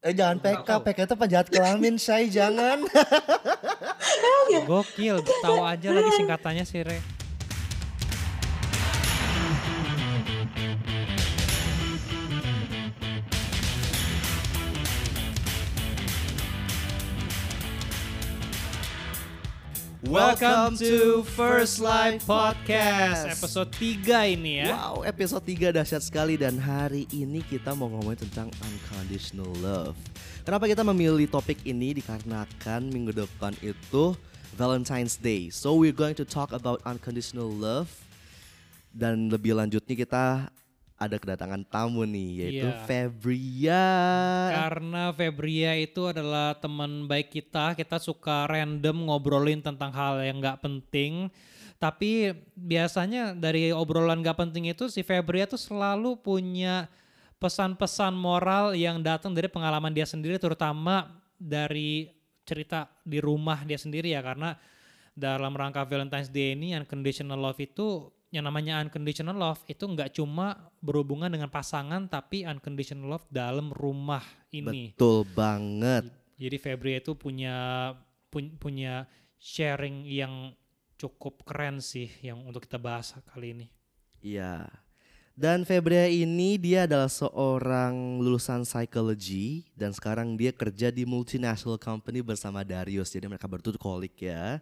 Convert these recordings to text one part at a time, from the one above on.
Eh jangan PK, PK itu penjahat kelamin, saya jangan. Gokil, tahu aja lagi singkatannya sih Re. Welcome to First Life Podcast. Episode 3 ini ya. Wow, episode 3 dahsyat sekali dan hari ini kita mau ngomongin tentang unconditional love. Kenapa kita memilih topik ini? Dikarenakan minggu depan itu Valentine's Day. So we're going to talk about unconditional love. Dan lebih lanjutnya kita ada kedatangan tamu nih yaitu Iya. Febria. Karena Febria itu adalah teman baik kita, kita suka random ngobrolin tentang hal yang nggak penting. Tapi biasanya dari obrolan nggak penting itu si Febria tuh selalu punya pesan-pesan moral yang datang dari pengalaman dia sendiri, terutama dari cerita di rumah dia sendiri ya. Karena dalam rangka Valentine's Day ini unconditional love itu yang namanya unconditional love itu nggak cuma berhubungan dengan pasangan tapi unconditional love dalam rumah ini. Betul banget. Jadi Febri itu punya pun- punya sharing yang cukup keren sih yang untuk kita bahas kali ini. Iya. Dan Febria ini dia adalah seorang lulusan psychology dan sekarang dia kerja di multinational company bersama Darius. Jadi mereka berdua tuh kolik ya.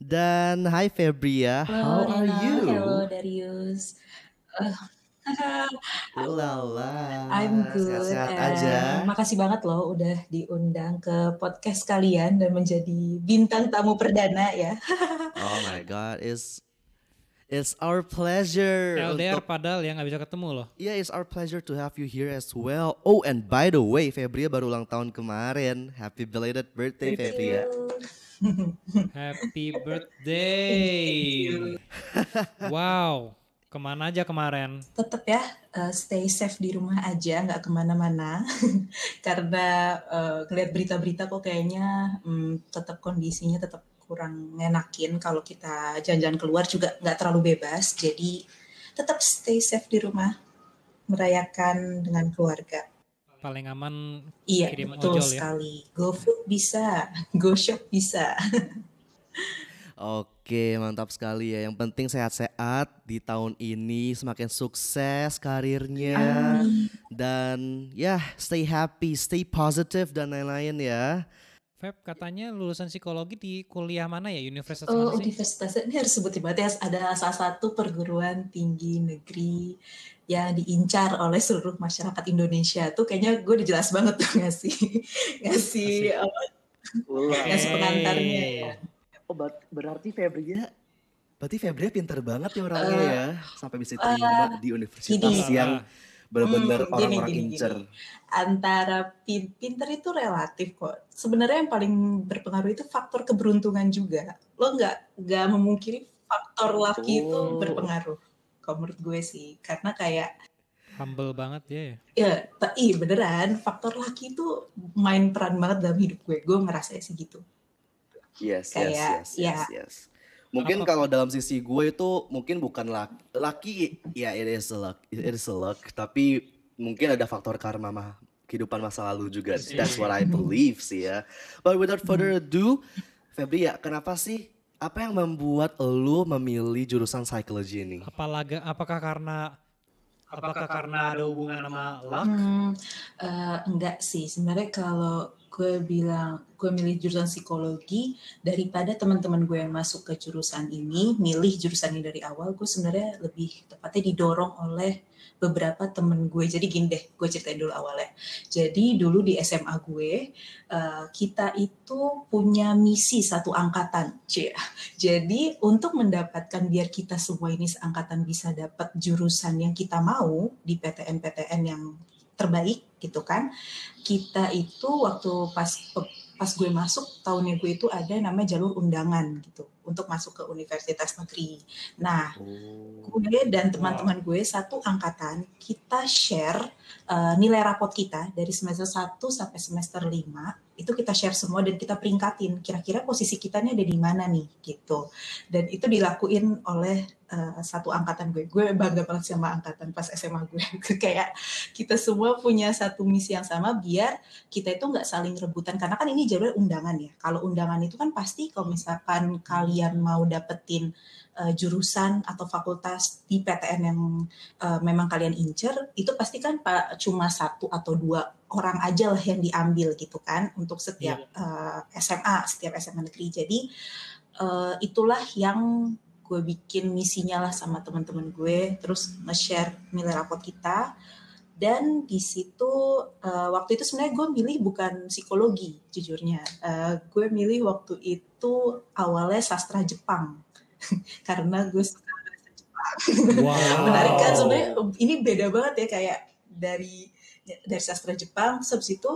Dan hi Febria, how Halo are you? Hello Darius. Ulala. I'm good. Sehat-sehat and aja. Makasih banget loh udah diundang ke podcast kalian dan menjadi bintang tamu perdana ya. Oh my god, it's it's our pleasure. LDR untuk- padahal yang nggak bisa ketemu loh. Yeah, it's our pleasure to have you here as well. Oh, and by the way, Febria baru ulang tahun kemarin. Happy belated birthday, Febria. Happy birthday. Wow, ke mana aja kemarin? Tetap ya eh, stay safe di rumah aja, nggak ke mana-mana. Karena eh, ngeliat berita-berita kok kayaknya hmm, tetap kondisinya tetap kurang ngenakin kalau kita jalan-jalan keluar juga nggak terlalu bebas. Jadi tetap stay safe di rumah, merayakan dengan keluarga. Paling aman Iya, kirim betul ojol ya. sekali. GoFood bisa, GoShop bisa. Oke, mantap sekali ya. Yang penting sehat-sehat di tahun ini, semakin sukses karirnya dan ya stay happy, stay positive dan lain-lain ya. Feb katanya lulusan psikologi di kuliah mana ya? Universitas Oh, mana sih? universitas ini harus sebutin banget ya. Ada salah satu perguruan tinggi negeri yang diincar oleh seluruh masyarakat Indonesia. Tuh kayaknya gue udah jelas banget tuh ngasih ngasih apa, ngasih pengantarnya ya. Oh, ber- berarti Febri Berarti Febria pinter banget ya orangnya ya, sampai bisa terima di universitas gini. yang benar-benar Hmm, gini, orang-orang gini, incer. Antara pin pinter itu relatif kok. Sebenarnya yang paling berpengaruh itu faktor keberuntungan juga. Lo nggak nggak memungkiri faktor laki itu Oh. berpengaruh. Kalau menurut gue sih, karena kayak Humble banget ya. Ya, ta- iya beneran. Faktor laki itu main peran banget dalam hidup gue. Gue ngerasa sih gitu. Yes, yes, Kayak, yes, ya. yes, yes. Mungkin kalau dalam sisi gue itu mungkin bukan laki, laki ya it is a luck, it is a luck, tapi mungkin ada faktor karma mah kehidupan masa lalu juga. That's what I believe sih ya. But without further ado, Febri ya, kenapa sih apa yang membuat lu memilih jurusan psikologi ini? Apalagi apakah karena apakah karena ada hubungan sama luck? Hmm, eh, enggak sih. Sebenarnya kalau gue bilang gue milih jurusan psikologi daripada teman-teman gue yang masuk ke jurusan ini milih jurusan ini dari awal, gue sebenarnya lebih tepatnya didorong oleh beberapa temen gue. Jadi gini deh, gue ceritain dulu awalnya. Jadi dulu di SMA gue, eh, kita itu punya misi satu angkatan. Cie. Jadi untuk mendapatkan biar kita semua ini seangkatan bisa dapat jurusan yang kita mau di PTN-PTN yang terbaik gitu kan. Kita itu waktu pas pas gue masuk tahunnya gue itu ada namanya jalur undangan gitu untuk masuk ke universitas negeri. Nah, Oh. gue dan teman-teman gue satu angkatan kita share uh, nilai rapot kita dari semester 1 sampai semester 5 itu kita share semua dan kita peringkatin kira-kira posisi kita nih ada di mana nih gitu dan itu dilakuin oleh uh, satu angkatan gue. Gue bangga banget sama angkatan pas SMA gue. kayak kita semua punya satu misi yang sama biar kita itu nggak saling rebutan karena kan ini jalur undangan ya. Kalau undangan itu kan pasti kalau misalkan kalian mau dapetin uh, jurusan atau fakultas di PTN yang uh, memang kalian incer itu pasti kan pak cuma satu atau dua orang aja lah yang diambil gitu kan untuk setiap yeah. uh, SMA setiap SMA negeri. Jadi uh, itulah yang gue bikin misinya lah sama teman-teman gue terus nge-share nilai rapot kita dan di situ uh, waktu itu sebenarnya gue milih bukan psikologi jujurnya uh, gue milih waktu itu awalnya sastra Jepang karena gue suka bahasa Jepang wow. menarik kan sebenarnya ini beda banget ya kayak dari dari sastra Jepang sebab itu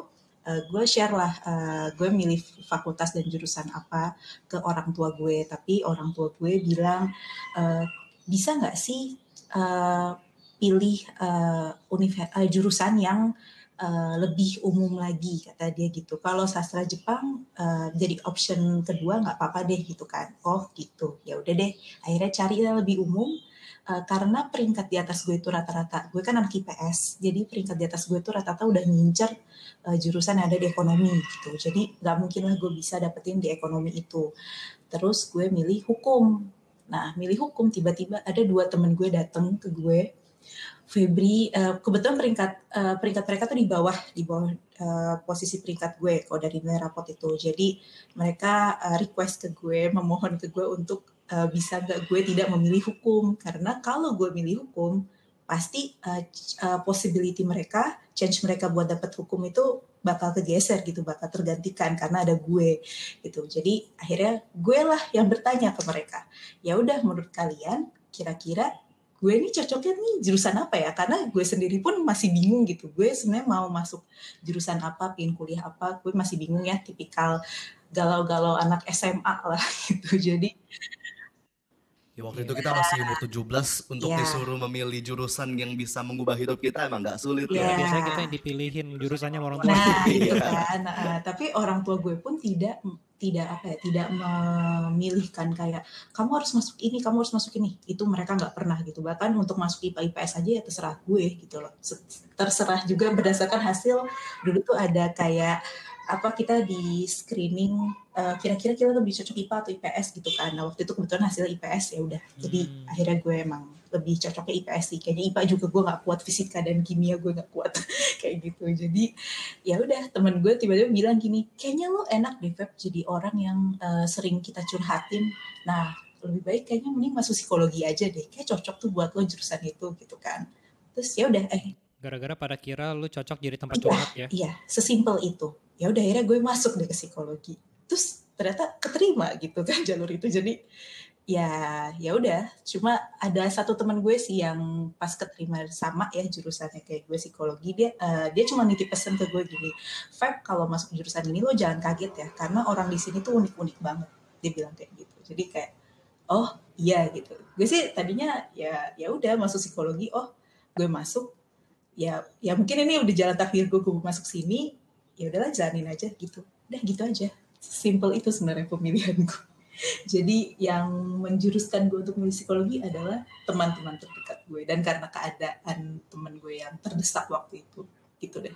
uh, gue share lah uh, gue milih fakultas dan jurusan apa ke orang tua gue tapi orang tua gue bilang uh, bisa nggak sih uh, pilih uh, uh, jurusan yang uh, lebih umum lagi kata dia gitu. Kalau sastra Jepang uh, jadi option kedua nggak apa-apa deh gitu kan. Oh gitu. Ya udah deh. Akhirnya cari yang lebih umum uh, karena peringkat di atas gue itu rata-rata gue kan anak IPS jadi peringkat di atas gue itu rata-rata udah ngincer uh, jurusan yang ada di ekonomi gitu. Jadi nggak mungkin lah gue bisa dapetin di ekonomi itu. Terus gue milih hukum. Nah milih hukum tiba-tiba ada dua temen gue dateng ke gue Febri uh, kebetulan peringkat uh, peringkat mereka tuh di bawah di bawah uh, posisi peringkat gue kalau dari nilai rapot itu. Jadi mereka uh, request ke gue memohon ke gue untuk uh, bisa gak gue tidak memilih hukum. Karena kalau gue milih hukum pasti uh, uh, possibility mereka change mereka buat dapat hukum itu bakal kegeser gitu bakal tergantikan karena ada gue gitu. Jadi akhirnya gue lah yang bertanya ke mereka ya udah menurut kalian kira-kira gue ini cocoknya nih jurusan apa ya? Karena gue sendiri pun masih bingung gitu. Gue sebenarnya mau masuk jurusan apa pin kuliah apa gue masih bingung ya tipikal galau-galau anak SMA lah gitu. Jadi Ya waktu itu kita masih umur 17 untuk yeah. disuruh memilih jurusan yang bisa mengubah hidup kita emang gak sulit yeah. ya. Biasanya kita yang dipilihin jurusannya orang tua. Nah, iya kan. Nah, tapi orang tua gue pun tidak tidak apa ya, tidak memilihkan kayak kamu harus masuk ini, kamu harus masuk ini. Itu mereka nggak pernah gitu. Bahkan untuk masuk IPA IPS aja ya terserah gue gitu loh. Terserah juga berdasarkan hasil dulu tuh ada kayak apa kita di screening uh, kira-kira kita lebih cocok IPA atau IPS gitu kan. Nah waktu itu kebetulan hasil IPS ya udah. Jadi hmm. akhirnya gue emang lebih cocoknya IPS sih. Kayaknya IPA juga gue nggak kuat fisika dan kimia gue nggak kuat kayak gitu. Jadi ya udah temen gue tiba-tiba bilang gini, kayaknya lo enak deh Feb jadi orang yang uh, sering kita curhatin. Nah lebih baik kayaknya mending masuk psikologi aja deh. Kayak cocok tuh buat lo jurusan itu gitu kan. Terus ya udah eh gara-gara pada kira lu cocok jadi tempat iya, curhat ya. Iya, sesimpel itu. Ya udah akhirnya gue masuk deh ke psikologi. Terus ternyata keterima gitu kan jalur itu. Jadi ya ya udah. Cuma ada satu teman gue sih yang pas keterima sama ya jurusannya kayak gue psikologi. Dia uh, dia cuma nitip pesan ke gue gini Feb kalau masuk jurusan ini lo jangan kaget ya karena orang di sini tuh unik-unik banget. Dia bilang kayak gitu. Jadi kayak oh iya gitu. Gue sih tadinya ya ya udah masuk psikologi. Oh gue masuk ya ya mungkin ini udah jalan takdir gue gue masuk sini ya udahlah jalanin aja gitu. Udah gitu aja. Simple itu sebenarnya pemilihanku jadi yang menjuruskan gue untuk milih psikologi adalah teman-teman terdekat gue dan karena keadaan teman gue yang terdesak waktu itu gitu deh.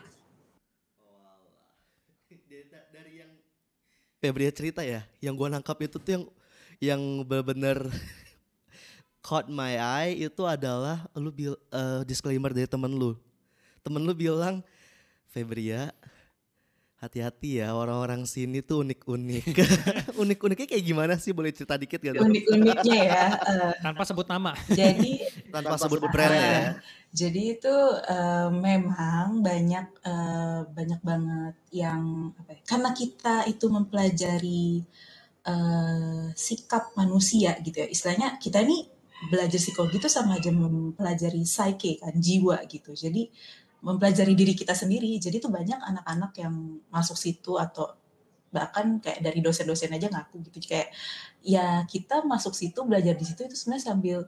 Dari yang Febria cerita ya yang gue nangkap itu tuh yang yang benar-benar caught my eye itu adalah lu bil, uh, disclaimer dari temen lu temen lu bilang Febria hati-hati ya orang-orang sini tuh unik-unik. Unik-uniknya kayak gimana sih? Boleh cerita dikit gak? Unik-uniknya ya. Uh, tanpa sebut nama. Jadi tanpa sebut brand ya. Jadi itu uh, memang banyak uh, banyak banget yang apa ya? Karena kita itu mempelajari uh, sikap manusia gitu ya. Istilahnya kita ini belajar psikologi itu sama aja mempelajari psyche kan, jiwa gitu. Jadi mempelajari diri kita sendiri. Jadi tuh banyak anak-anak yang masuk situ atau bahkan kayak dari dosen-dosen aja ngaku gitu kayak ya kita masuk situ belajar di situ itu sebenarnya sambil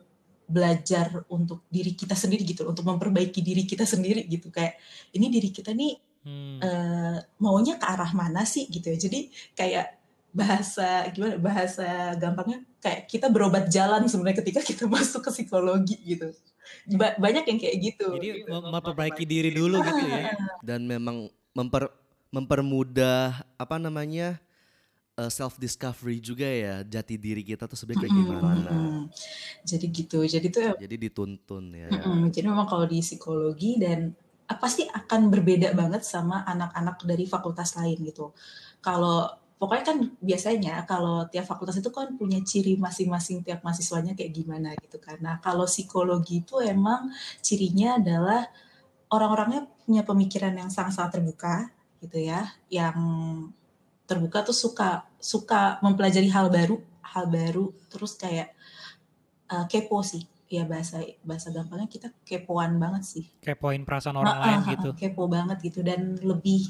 belajar untuk diri kita sendiri gitu untuk memperbaiki diri kita sendiri gitu kayak ini diri kita nih hmm. uh, maunya ke arah mana sih gitu ya jadi kayak bahasa gimana bahasa gampangnya kayak kita berobat jalan sebenarnya ketika kita masuk ke psikologi gitu Ba- banyak yang kayak gitu Jadi mem- memperbaiki diri dulu gitu ya. dan memang memper mempermudah apa namanya self discovery juga ya jati diri kita tuh sebenarnya kayak gimana. mm-mm. jadi gitu jadi tuh ya, Jadi dituntun ya. mm-mm. jadi memang kalau di psikologi dan ah, pasti akan berbeda banget sama anak-anak dari fakultas lain gitu kalau pokoknya kan biasanya kalau tiap fakultas itu kan punya ciri masing-masing tiap mahasiswanya kayak gimana gitu. Nah kalau psikologi itu emang cirinya adalah orang-orangnya punya pemikiran yang sangat-sangat terbuka gitu ya, yang terbuka tuh suka suka mempelajari hal baru, hal baru, terus kayak uh, kepo sih. Ya bahasa bahasa gampangnya kita kepoan banget sih. Kepoin perasaan orang Nah, lain ah, gitu. kepo banget gitu dan lebih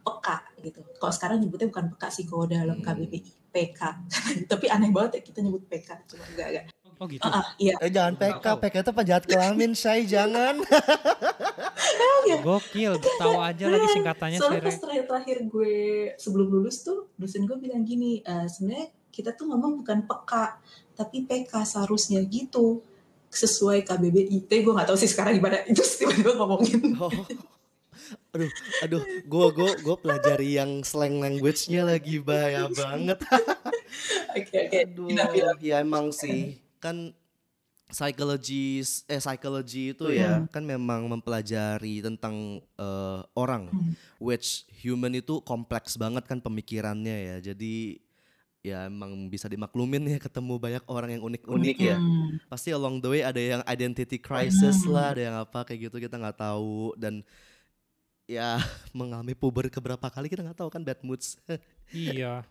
peka gitu. Kalau sekarang nyebutnya bukan peka sih kalau dalam Hmm. KBBI, PK. Tapi aneh banget ya kita nyebut PK, cuma enggak enggak. Oh gitu. Ah, ah, iya. Eh jangan PK, PK itu penjahat kelamin, saya jangan. Gokil, tahu aja lagi singkatannya Soalnya pas terakhir-terakhir gue sebelum lulus tuh dosen gue bilang gini, "Eh, sebenarnya kita tuh ngomong bukan peka, tapi PK seharusnya gitu sesuai KBBI. Tapi gue nggak tahu sih sekarang gimana itu tiba-tiba ngomongin. Oh. Aduh, aduh, gue gue gue pelajari yang slang language-nya lagi bahaya banget. Oke oke. Aduh, Gila, gila. ya emang sih kan psychology eh psychology itu ya kan memang mempelajari tentang eh, orang Hmm. which human itu kompleks banget kan pemikirannya ya. Jadi ya emang bisa dimaklumin ya ketemu banyak orang yang unik-unik ya. Hmm. Pasti along the way ada yang identity crisis Hmm. lah, ada yang apa kayak gitu kita nggak tahu dan ya mengalami puber keberapa kali kita nggak tahu kan bad moods. Iya.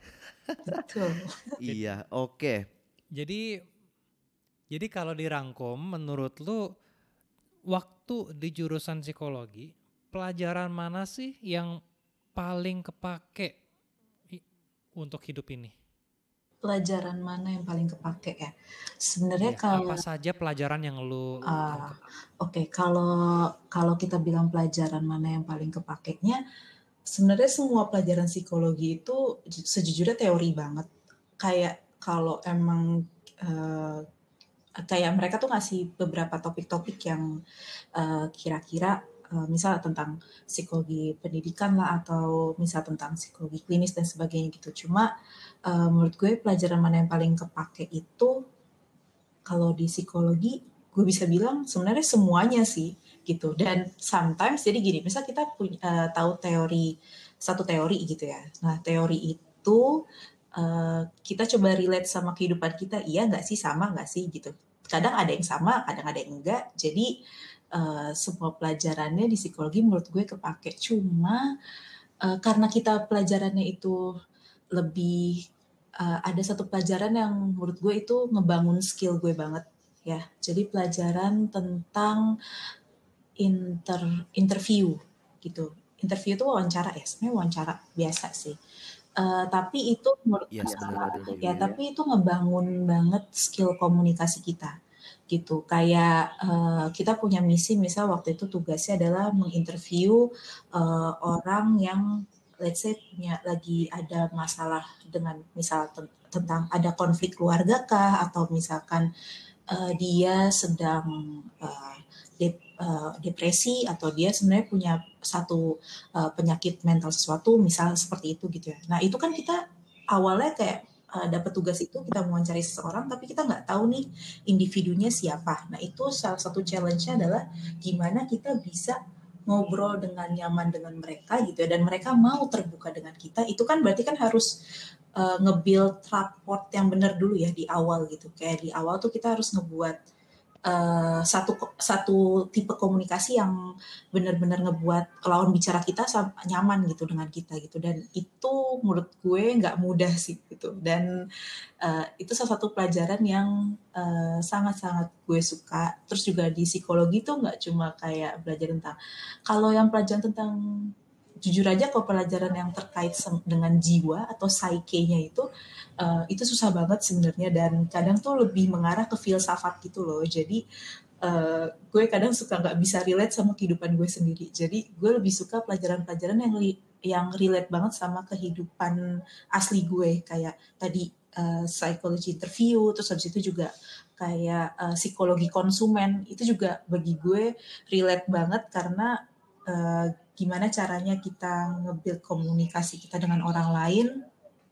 Betul. iya, oke. Jadi jadi kalau dirangkum menurut lu waktu di jurusan psikologi pelajaran mana sih yang paling kepake untuk hidup ini? Pelajaran mana yang paling kepake ya? Sebenarnya Iya, kalau apa saja pelajaran yang lu Ah, Oke, kalau kalau kita bilang pelajaran mana yang paling kepakainya, sebenarnya semua pelajaran psikologi itu ju- sejujurnya teori banget. Kayak kalau emang eh, kayak mereka tuh ngasih beberapa topik-topik yang eh, kira-kira eh, misal tentang psikologi pendidikan lah atau misal tentang psikologi klinis dan sebagainya gitu. Cuma eh, menurut gue pelajaran mana yang paling kepake itu kalau di psikologi gue bisa bilang sebenarnya semuanya sih gitu. Dan sometimes jadi gini misal kita punya eh, tahu teori satu teori gitu ya. Nah teori itu eh, kita coba relate sama kehidupan kita iya nggak sih sama nggak sih gitu. Kadang ada yang sama kadang ada yang enggak jadi eh, semua pelajarannya di psikologi menurut gue kepake cuma eh, karena kita pelajarannya itu lebih eh, ada satu pelajaran yang menurut gue itu ngebangun skill gue banget ya. Jadi pelajaran tentang inter interview gitu. Interview itu wawancara ya, sebenarnya wawancara biasa sih. Eh, tapi itu menurut Yes, gue benar ada ya tapi itu ngebangun banget skill komunikasi kita gitu kayak eh, kita punya misi misal waktu itu tugasnya adalah menginterview eh, orang yang let's say punya lagi ada masalah dengan misal ten- tentang ada konflik keluarga kah atau misalkan eh, dia sedang eh, dep- eh, depresi atau dia sebenarnya punya satu eh, penyakit mental sesuatu misal seperti itu gitu ya. Nah itu kan kita awalnya kayak eh, dapat tugas itu kita mewawancari seseorang tapi kita nggak tahu nih individunya siapa. Nah itu salah satu challenge-nya adalah gimana kita bisa ngobrol dengan nyaman dengan mereka gitu ya. Dan mereka mau terbuka dengan kita. Itu kan berarti kan harus uh, nge-build rapport yang benar dulu ya di awal gitu. Kayak di awal tuh kita harus ngebuat uh, satu satu tipe komunikasi yang benar-benar ngebuat lawan bicara kita nyaman gitu dengan kita gitu. Dan itu menurut gue nggak mudah sih gitu. Dan uh, itu salah satu pelajaran yang uh, sangat-sangat gue suka. Terus juga di psikologi tuh nggak cuma kayak belajar tentang kalau yang pelajaran tentang jujur aja kalau pelajaran yang terkait dengan jiwa atau psyche-nya itu uh, itu susah banget sebenarnya dan kadang tuh lebih mengarah ke filsafat gitu loh. Jadi uh, gue kadang suka nggak bisa relate sama kehidupan gue sendiri. Jadi gue lebih suka pelajaran-pelajaran yang yang relate banget sama kehidupan asli gue. Kayak tadi uh, psychology interview terus habis itu juga kayak uh, psikologi konsumen. Itu juga bagi gue relate banget karena uh, gimana caranya kita nge komunikasi kita dengan orang lain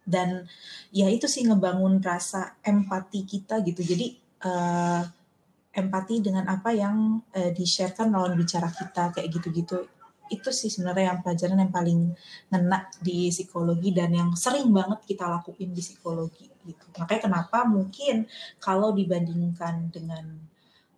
dan ya itu sih ngebangun rasa empati kita gitu jadi uh, empati dengan apa yang uh, di-sharekan lawan bicara kita kayak gitu-gitu itu sih sebenarnya yang pelajaran yang paling ngena di psikologi dan yang sering banget kita lakuin di psikologi gitu. Makanya kenapa mungkin kalau dibandingkan dengan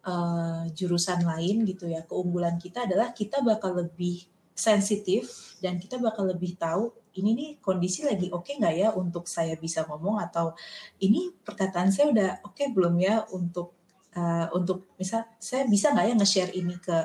uh, jurusan lain gitu ya, keunggulan kita adalah kita bakal lebih sensitif dan kita bakal lebih tahu ini nih kondisi lagi oke okay nggak ya untuk saya bisa ngomong? Atau ini perkataan saya udah oke okay belum ya untuk uh, untuk misal saya bisa nggak ya nge-share ini ke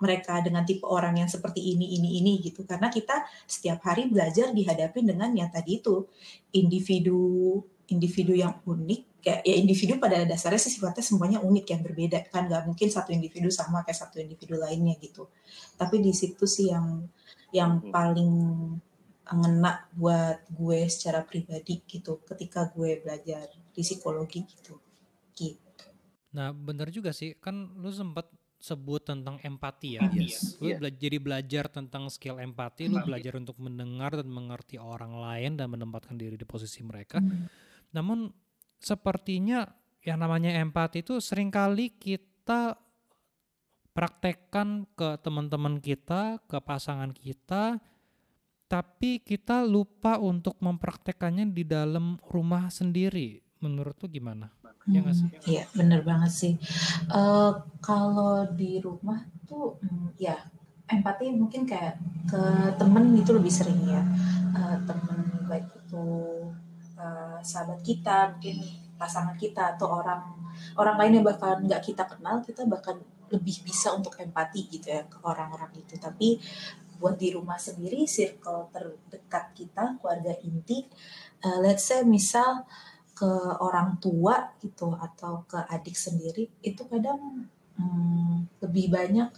mereka dengan tipe orang yang seperti ini, ini, ini? Gitu. Karena kita setiap hari belajar dihadapin dengan yang tadi itu individu individu yang unik kayak ya individu pada dasarnya sih sifatnya semuanya unik yang berbeda kan nggak mungkin satu individu sama kayak satu individu lainnya gitu tapi di situ sih yang yang hmm. paling ngena buat gue secara pribadi gitu ketika gue belajar di psikologi gitu gitu nah bener juga sih kan lu sempat sebut tentang empati ya. Yes. Lu yeah. bela jadi belajar tentang skill empati, lu belajar untuk mendengar dan mengerti orang lain dan menempatkan diri di posisi mereka. Mm. Namun sepertinya yang namanya empati itu sering kali kita praktekkan ke teman-teman kita, ke pasangan kita, tapi kita lupa untuk mempraktekannya di dalam rumah sendiri. Menurut tuh gimana? Ya hmm, Iya, bener banget sih. Uh, kalau di rumah tuh, hmm, ya empati mungkin kayak ke temen itu lebih sering ya. Uh, temen baik itu uh, sahabat kita, mungkin pasangan kita atau orang orang lain yang bahkan nggak kita kenal, kita bahkan lebih bisa untuk empati gitu ya ke orang-orang itu. Tapi buat di rumah sendiri, circle terdekat kita, keluarga inti, uh, let's say misal ke orang tua gitu atau ke adik sendiri itu kadang hmm, lebih banyak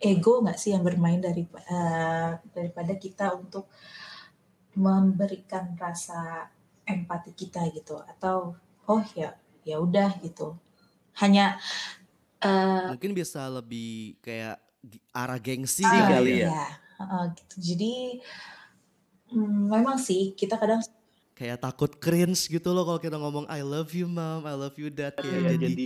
ego nggak sih yang bermain dari uh, daripada kita untuk memberikan rasa empati kita gitu atau oh ya ya udah gitu hanya uh, mungkin bisa lebih kayak arah gengsi uh, kali ya, ya. Uh, gitu jadi um, memang sih kita kadang kayak takut cringe gitu loh kalau kita ngomong I love you mom, I love you dad kayak yeah, jadi, jadi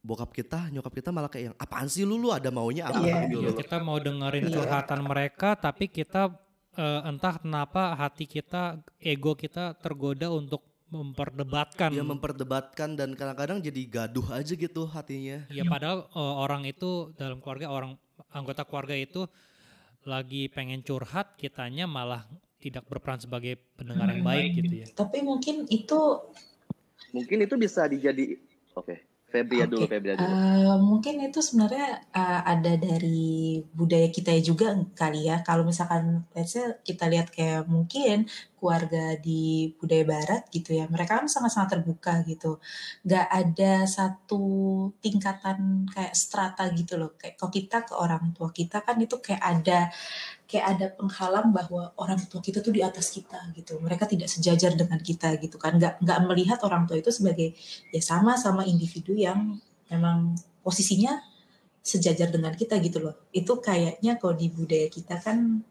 bokap kita, nyokap kita malah kayak yang apaan sih lu lu ada maunya apa yeah. gitu. Kita mau dengerin iya. curhatan mereka tapi kita uh, entah kenapa hati kita, ego kita tergoda untuk memperdebatkan. Ya memperdebatkan dan kadang-kadang jadi gaduh aja gitu hatinya. Ya padahal uh, orang itu dalam keluarga orang anggota keluarga itu lagi pengen curhat, kitanya malah tidak berperan sebagai pendengar yang baik gitu ya. Tapi mungkin itu mungkin itu bisa dijadi oke. Okay. Febria okay. dulu, Febria dulu. Uh, mungkin itu sebenarnya uh, ada dari budaya kita juga kali ya. Kalau misalkan let's say kita lihat kayak mungkin keluarga di budaya barat gitu ya mereka kan sangat-sangat terbuka gitu. Nggak ada satu tingkatan kayak strata gitu loh. Kayak kalau kita ke orang tua kita kan itu kayak ada kayak ada penghalang bahwa orang tua kita tuh di atas kita gitu. Mereka tidak sejajar dengan kita gitu kan. Nggak nggak melihat orang tua itu sebagai ya sama sama individu yang memang posisinya sejajar dengan kita gitu loh. Itu kayaknya kalau di budaya kita kan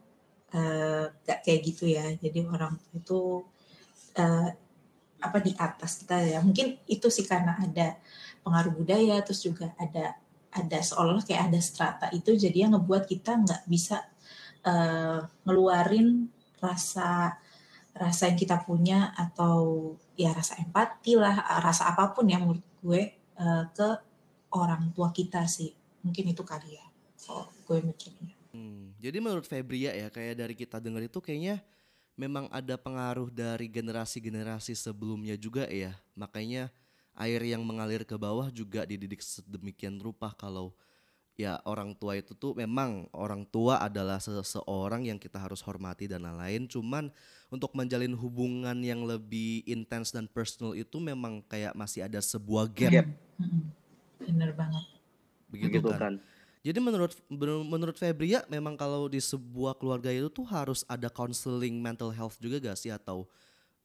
uh, gak kayak gitu ya. Jadi orang itu uh, apa di atas kita ya. Mungkin itu sih karena ada pengaruh budaya terus juga ada ada seolah kayak ada strata itu jadi yang ngebuat kita nggak bisa uh, ngeluarin rasa rasa yang kita punya atau ya rasa empati lah rasa apa pun yang menurut gue uh, ke orang tua kita sih. Mungkin itu kali ya kalau gue mikirnya Hmm, jadi menurut Febria ya kayak dari kita dengar itu kayaknya memang ada pengaruh dari generasi-generasi sebelumnya juga ya. Makanya air yang mengalir ke bawah juga dididik sedemikian rupa kalau ya orang tua itu tuh memang orang tua adalah seseorang yang kita harus hormati dan lain-lain. Cuman untuk menjalin hubungan yang lebih intens dan personal itu memang kayak masih ada sebuah gap. Yep. Bener banget. Begitu, Begitu kan. kan. Jadi menurut menurut Febria memang kalau di sebuah keluarga itu tuh harus ada counseling mental health juga gak sih atau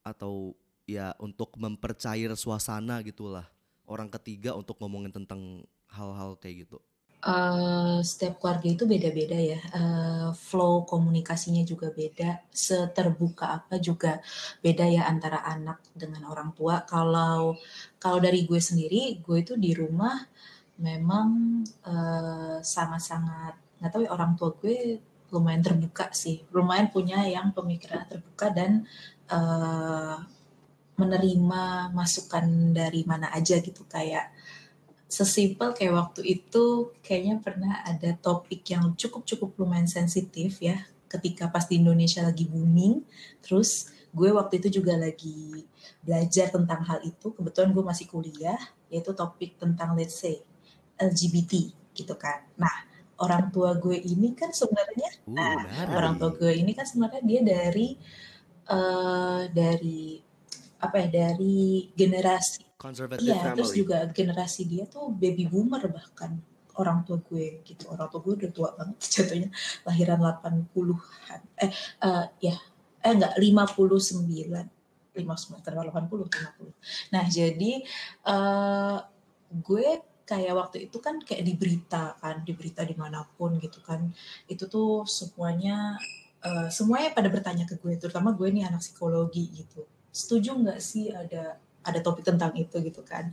atau ya untuk mempercair suasana gitulah orang ketiga untuk ngomongin tentang hal-hal kayak gitu. Eh, setiap keluarga itu beda-beda ya. Eh, flow komunikasinya juga beda. Seterbuka apa juga beda ya antara anak dengan orang tua. Kalau kalau dari gue sendiri, gue itu di rumah memang eh, sangat-sangat nggak tahu ya orang tua gue lumayan terbuka sih. Lumayan punya yang pemikiran terbuka dan eh, menerima masukan dari mana aja gitu. Kayak sesimpel kayak waktu itu kayaknya pernah ada topik yang cukup-cukup lumayan sensitif ya ketika pas di Indonesia lagi booming. Terus gue waktu itu juga lagi belajar tentang hal itu. Kebetulan gue masih kuliah yaitu topik tentang let's say LGBT gitu kan nah orang tua gue ini kan sebenarnya Uh, nah, orang tua gue ini kan sebenarnya dia dari eh dari apa ya dari generasi Conservative Iya, terus family. juga generasi dia tuh baby boomer bahkan orang tua gue gitu. Orang tua gue udah tua banget jatuhnya lahiran 80-an. Eh eh, ya eh enggak 59. 59 terlalu 80 50. Nah, jadi eh gue kayak waktu itu kan kayak di berita kan, di berita di mana pun gitu kan. Itu tuh semuanya eh, semuanya pada bertanya ke gue, terutama gue nih anak psikologi gitu. Setuju nggak sih ada ada topik tentang itu gitu kan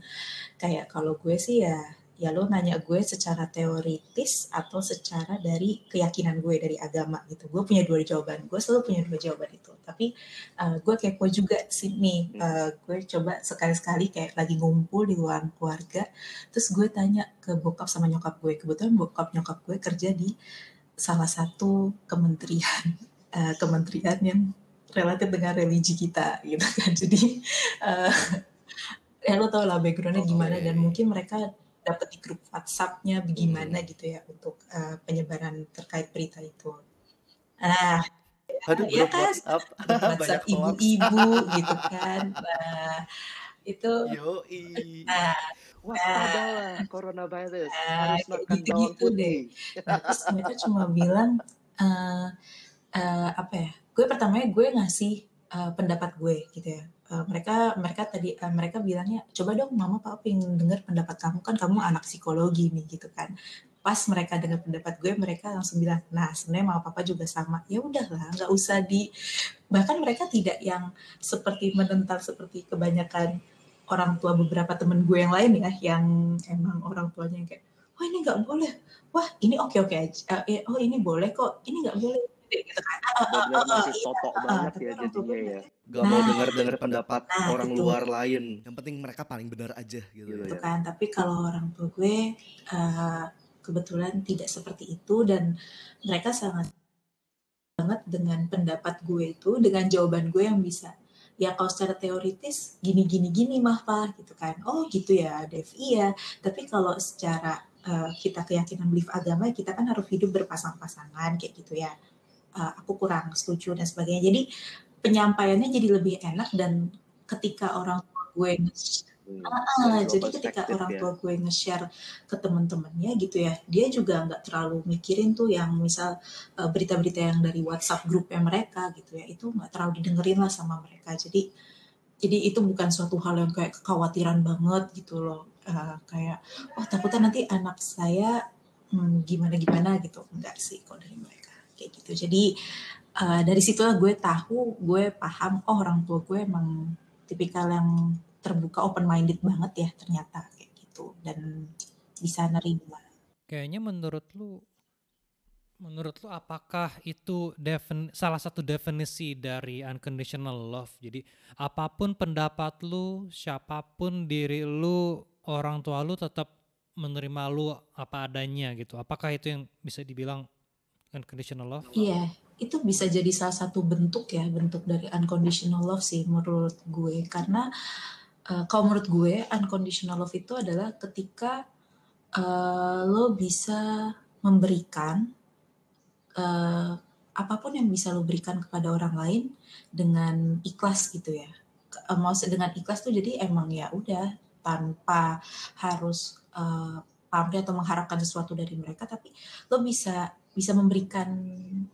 kayak kalau gue sih ya ya lo nanya gue secara teoritis atau secara dari keyakinan gue dari agama gitu. Gue punya dua jawaban. Gue selalu punya dua jawaban itu. Tapi uh, gue kepo juga sih nih. Uh, gue coba sekali-sekali kayak lagi ngumpul di luar keluarga. Terus gue tanya ke bokap sama nyokap gue. Kebetulan bokap nyokap gue kerja di salah satu kementerian uh, kementerian yang relatif dengan religi kita gitu kan. Jadi uh, ya lo tau lah backgroundnya gimana. dan mungkin mereka dapat di grup WhatsApp-nya bagaimana gitu ya untuk uh, penyebaran terkait berita itu. Nah, Aduh, ya grup kan WhatsApp. WhatsApp ibu-ibu gitu kan. Nah, itu Yoi. nah, Waspada lah coronavirus. Nah, Harus kayak makan gitu-gitu bawang deh. Nah, terus mereka cuma bilang eh eh, apa ya? Gue pertamanya gue ngasih eh, pendapat gue gitu ya. Eh, mereka mereka tadi eh, mereka bilangnya coba dong mama papa pengen denger pendapat kamu kan kamu anak psikologi nih gitu kan. Pas mereka dengar pendapat gue mereka langsung bilang, "Nah, sebenarnya mama papa juga sama." Ya udahlah, nggak usah di bahkan mereka tidak yang seperti menentang seperti kebanyakan orang tua beberapa temen gue yang lain ya yang emang orang tuanya yang kayak wah ini nggak boleh wah ini oke oke aja Eh, eh, oh ini boleh kok ini nggak boleh gitu kan Benar-benar ah, masih iya. totok banget ya jadinya ya. Gak mau Nah, dengar-dengar pendapat nah, orang luar lain. Yang penting mereka paling benar aja gitu. Gitu ya. gitu kan tapi kalau orang tua gue eh, kebetulan tidak seperti itu dan mereka sangat banget dengan pendapat gue itu dengan jawaban gue yang bisa ya kalau secara teoritis gini gini gini mah pak gitu kan oh gitu ya Dev iya tapi kalau secara eh, kita keyakinan belief agama kita kan harus hidup berpasang-pasangan kayak gitu ya Eh, aku kurang setuju dan sebagainya jadi penyampaiannya jadi lebih enak dan ketika orang tua gue Hmm, Ah, dari dua jadi ketika orang ya. tua gue nge-share ke temen-temennya gitu ya, dia juga nggak terlalu mikirin tuh yang misal eh, berita-berita yang dari WhatsApp grupnya mereka gitu ya, itu nggak terlalu didengerin lah sama mereka. Jadi jadi itu bukan suatu hal yang kayak kekhawatiran banget gitu loh, Eh, kayak oh takutnya nanti anak saya hmm, gimana-gimana gitu, enggak sih kalau dari mereka kayak gitu. Jadi eh, dari situlah gue tahu, gue paham oh orang tua gue emang tipikal yang terbuka open minded banget ya ternyata kayak gitu dan bisa nerima. Kayaknya menurut lu menurut lu apakah itu defin, salah satu definisi dari unconditional love? Jadi apa pun pendapat lu, siapa pun diri lu, orang tua lu tetap menerima lu apa adanya gitu. Apakah itu yang bisa dibilang unconditional love? Iya, itu bisa jadi salah satu bentuk ya, bentuk dari unconditional love sih menurut gue karena eh, kalau menurut gue unconditional love itu adalah ketika eh, lo bisa memberikan eh, apa pun yang bisa lo berikan kepada orang lain dengan ikhlas gitu ya. Dengan ikhlas tuh jadi emang ya udah tanpa harus eh, pamrih atau mengharapkan sesuatu dari mereka tapi lo bisa bisa memberikan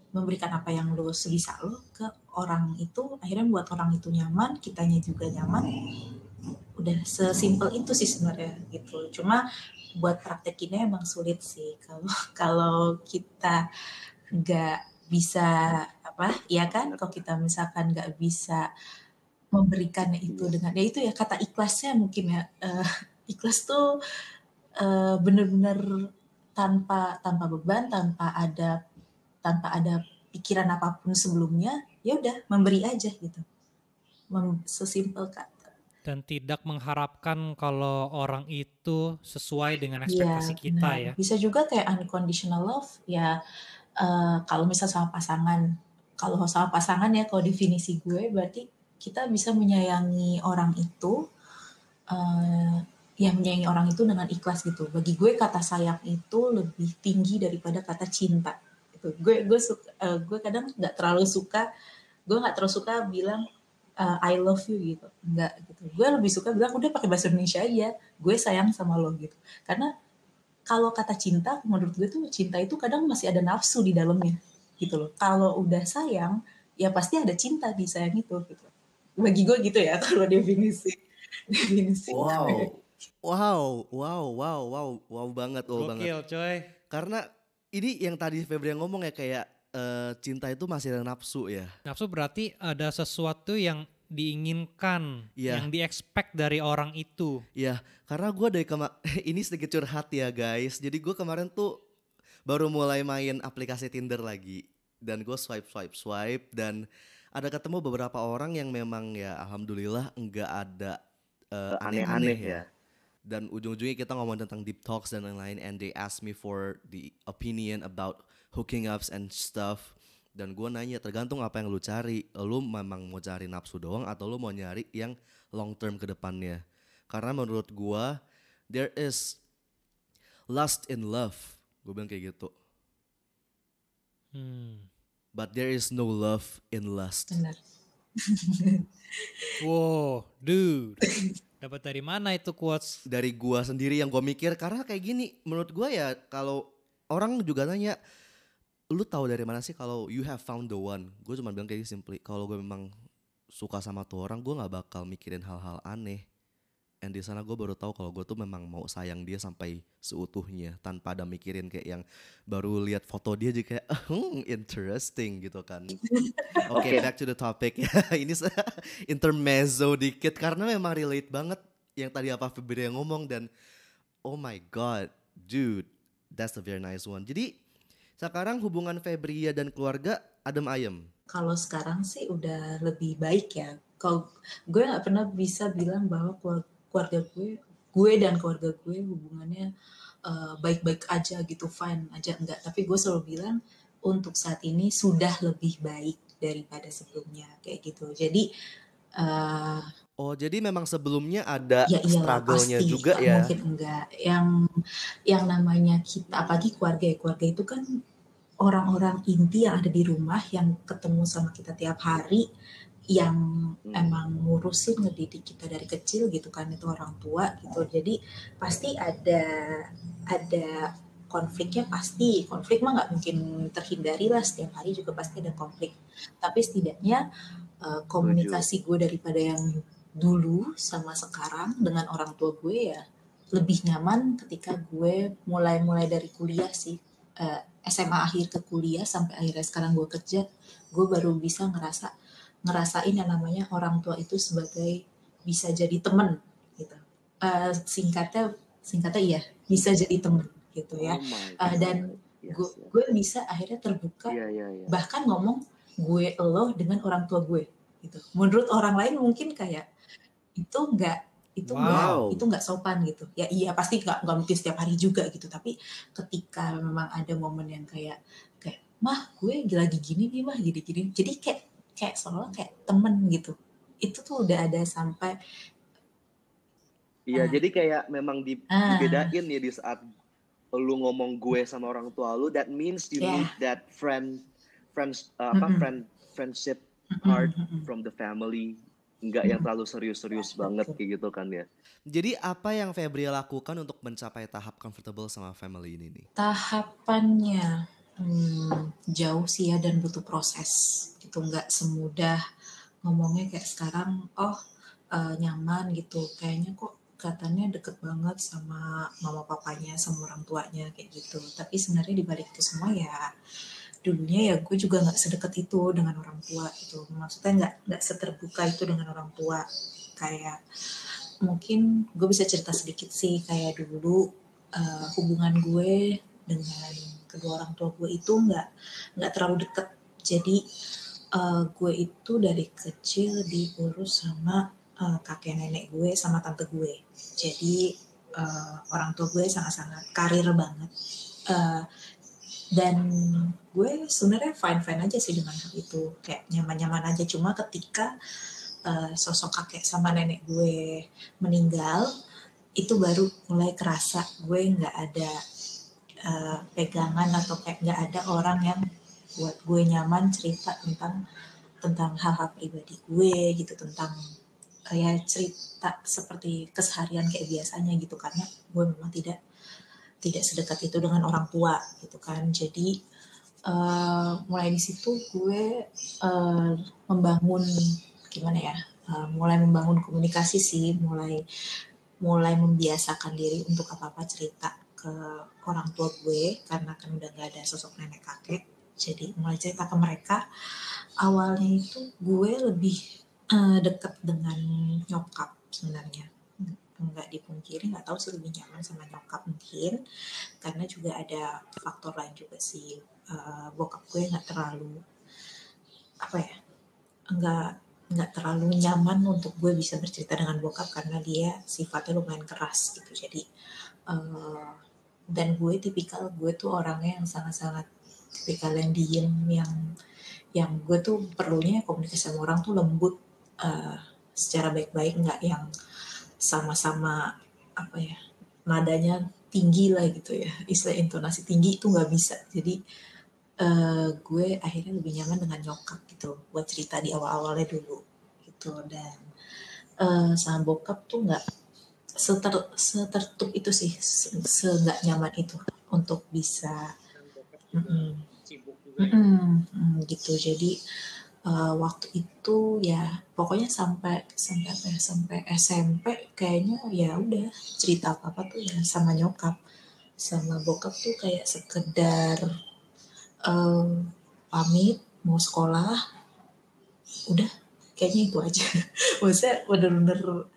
memberikan apa yang lo sebisa lo ke orang itu akhirnya buat orang itu nyaman kitanya juga nyaman. Udah sesimpel itu sih sebenarnya gitu. Cuma buat praktekinnya emang sulit sih. Kalau kalau kita nggak bisa apa ya kan? Kalau kita misalkan nggak bisa memberikan itu dengan ya itu ya kata ikhlasnya mungkin ya. Uh, ikhlas tuh uh, bener-bener tanpa tanpa beban tanpa ada tanpa ada pikiran apa pun sebelumnya ya udah memberi aja gitu. Mem sesimpel kata dan tidak mengharapkan kalau orang itu sesuai dengan ekspektasi ya, kita benar. ya. Bisa juga kayak unconditional love ya uh, kalau misal sama pasangan kalau sama pasangan ya kalau definisi gue berarti kita bisa menyayangi orang itu uh, yang menyayangi orang itu dengan ikhlas gitu. Bagi gue kata sayang itu lebih tinggi daripada kata cinta. Gitu. Gue gue suka, uh, gue kadang nggak terlalu suka, gue nggak terlalu suka bilang uh, I love you gitu. Enggak gitu. Gue lebih suka bilang udah pakai bahasa Indonesia aja. Gue sayang sama lo gitu. Karena kalau kata cinta menurut gue tuh cinta itu kadang masih ada nafsu di dalamnya gitu loh. Kalau udah sayang ya pasti ada cinta di sayang itu gitu bagi gue gitu ya kalau definisi definisi wow wow wow wow wow wow banget wow Gokil, banget coy karena ini yang tadi Febri yang ngomong ya kayak uh, cinta itu masih ada nafsu ya nafsu berarti ada sesuatu yang diinginkan, yeah. yang diexpect dari orang itu. Iya, yeah, karena gue dari kemarin ini sedikit curhat ya guys. Jadi gue kemarin tuh baru mulai main aplikasi Tinder lagi dan gue swipe swipe swipe dan ada ketemu beberapa orang yang memang ya alhamdulillah enggak ada uh, aneh-aneh ya. Dan ujung-ujungnya kita ngomong tentang deep talks dan lain-lain and they ask me for the opinion about hooking ups and stuff. Dan gue nanya tergantung apa yang lu cari. Lu memang mau cari nafsu doang atau lu mau nyari yang long term ke depannya. Karena menurut gue there is lust in love. Gue bilang kayak gitu. Hmm. But there is no love in lust. Benar. wow, dude. Dapat dari mana itu quotes? Dari gua sendiri yang gua mikir karena kayak gini, menurut gua ya kalau orang juga nanya lu tahu dari mana sih kalau you have found the one? Gue cuma bilang kayak simply kalau gue memang suka sama tuh orang, gue nggak bakal mikirin hal-hal aneh and di sana gue baru tahu kalau gue tuh memang mau sayang dia sampai seutuhnya tanpa ada mikirin kayak yang baru lihat foto dia juga kayak hmm, interesting gitu kan. Oke, okay, okay. back to the topic ya. Ini intermezzo dikit karena memang relate banget yang tadi apa Febri yang ngomong dan oh my god, dude, that's a very nice one. Jadi sekarang hubungan Febria dan keluarga adem ayem. Kalau sekarang sih udah lebih baik ya. Kalau gue nggak pernah bisa bilang bahwa keluarga keluarga gue gue dan keluarga gue hubungannya uh, baik-baik aja gitu fine aja enggak. Tapi gue selalu bilang untuk saat ini sudah lebih baik daripada sebelumnya kayak gitu. Jadi uh, oh jadi memang sebelumnya ada ya struggle-nya juga ya? mungkin enggak. Yang yang namanya kita apalagi keluarga ya keluarga itu kan orang-orang inti yang ada di rumah yang ketemu sama kita tiap hari yang hmm. emang ngurusin ngedidik kita dari kecil gitu kan itu orang tua gitu. Jadi pasti ada ada konfliknya pasti. Konflik mah nggak mungkin terhindari lah setiap hari juga pasti ada konflik. Tapi setidaknya uh, komunikasi gue daripada yang dulu sama sekarang dengan orang tua gue ya lebih nyaman ketika gue mulai-mulai dari kuliah sih. Uh, eh, SMA akhir ke kuliah sampai akhirnya sekarang gue kerja gue baru bisa ngerasa ngerasain yang namanya orang tua itu sebagai bisa jadi temen gitu. Uh, singkatnya singkatnya iya bisa jadi temen gitu ya. Oh uh, dan yes, gue yes. gue bisa akhirnya terbuka yeah, yeah, yeah. bahkan ngomong gue lo dengan orang tua gue gitu. Menurut orang lain mungkin kayak itu enggak itu wow. enggak itu enggak sopan gitu ya iya pasti enggak enggak mungkin setiap hari juga gitu tapi ketika memang ada momen yang kayak kayak mah gue lagi gini nih mah gini gini jadi kayak kayak seolah kayak temen gitu itu tuh udah ada sampai iya uh, jadi kayak memang di, uh, dibedain ya di saat lu ngomong gue sama orang tua lu that means you yeah. need that friend friends uh, apa mm -hmm. friend friendship part mm -hmm. from the family nggak yang terlalu serius-serius banget kayak gitu kan ya. Jadi apa yang Febri lakukan untuk mencapai tahap comfortable sama family ini nih? Tahapannya hmm, jauh sih ya dan butuh proses. Itu nggak semudah ngomongnya kayak sekarang. Oh uh, nyaman gitu. Kayaknya kok katanya deket banget sama mama papanya sama orang tuanya kayak gitu. Tapi sebenarnya dibalik itu semua ya dulunya ya gue juga nggak sedekat itu dengan orang tua gitu maksudnya nggak nggak seterbuka itu dengan orang tua kayak mungkin gue bisa cerita sedikit sih kayak dulu uh, hubungan gue dengan kedua orang tua gue itu nggak nggak terlalu deket jadi uh, gue itu dari kecil diurus sama uh, kakek nenek gue sama tante gue. Jadi uh, orang tua gue sangat-sangat karir banget. Uh, dan gue sebenarnya fine fine aja sih dengan hal itu. Kayak nyaman nyaman aja. Cuma ketika uh, sosok kakek sama nenek gue meninggal itu baru mulai kerasa gue nggak ada uh, pegangan atau kayak nggak ada orang yang buat gue nyaman cerita tentang tentang hal-hal pribadi gue gitu tentang kayak cerita seperti keseharian kayak biasanya gitu karena gue memang tidak tidak sedekat itu dengan orang tua gitu kan. Jadi uh, mulai di situ gue uh, membangun gimana ya uh, mulai membangun komunikasi sih mulai mulai membiasakan diri untuk apa apa cerita ke orang tua gue karena kan udah gak ada sosok nenek kakek jadi mulai cerita ke mereka. Awalnya itu gue lebih uh, dekat dengan nyokap sebenarnya. Nggak dipungkiri nggak tahu sih lebih nyaman sama nyokap mungkin. Karena juga ada faktor lain juga sih. Uh, bokap gue nggak terlalu apa ya nggak nggak terlalu nyaman untuk gue bisa bercerita dengan bokap karena dia sifatnya lumayan keras gitu. Jadi uh, dan gue tipikal gue tuh orangnya yang sangat-sangat tipikal yang diem yang yang gue tuh perlunya komunikasi sama orang tuh lembut uh, secara baik-baik nggak yang sama-sama apa ya nadanya tinggi lah gitu ya. Istilah intonasi tinggi itu nggak bisa. Jadi uh, gue akhirnya lebih nyaman dengan nyokap gitu. Buat cerita di awal-awalnya dulu gitu. Dan uh, sama bokap tuh nggak seter setertutup itu sih se nggak nyaman itu untuk bisa mm -mm, mm -mm, gitu. Jadi uh, waktu itu ya pokoknya sampai sampai apa ya sampai SMP kayaknya ya udah cerita apa apa tuh ya sama nyokap. Sama bokap tuh kayak sekedar um, pamit mau sekolah udah. Kayaknya itu aja. Maksudnya bener-bener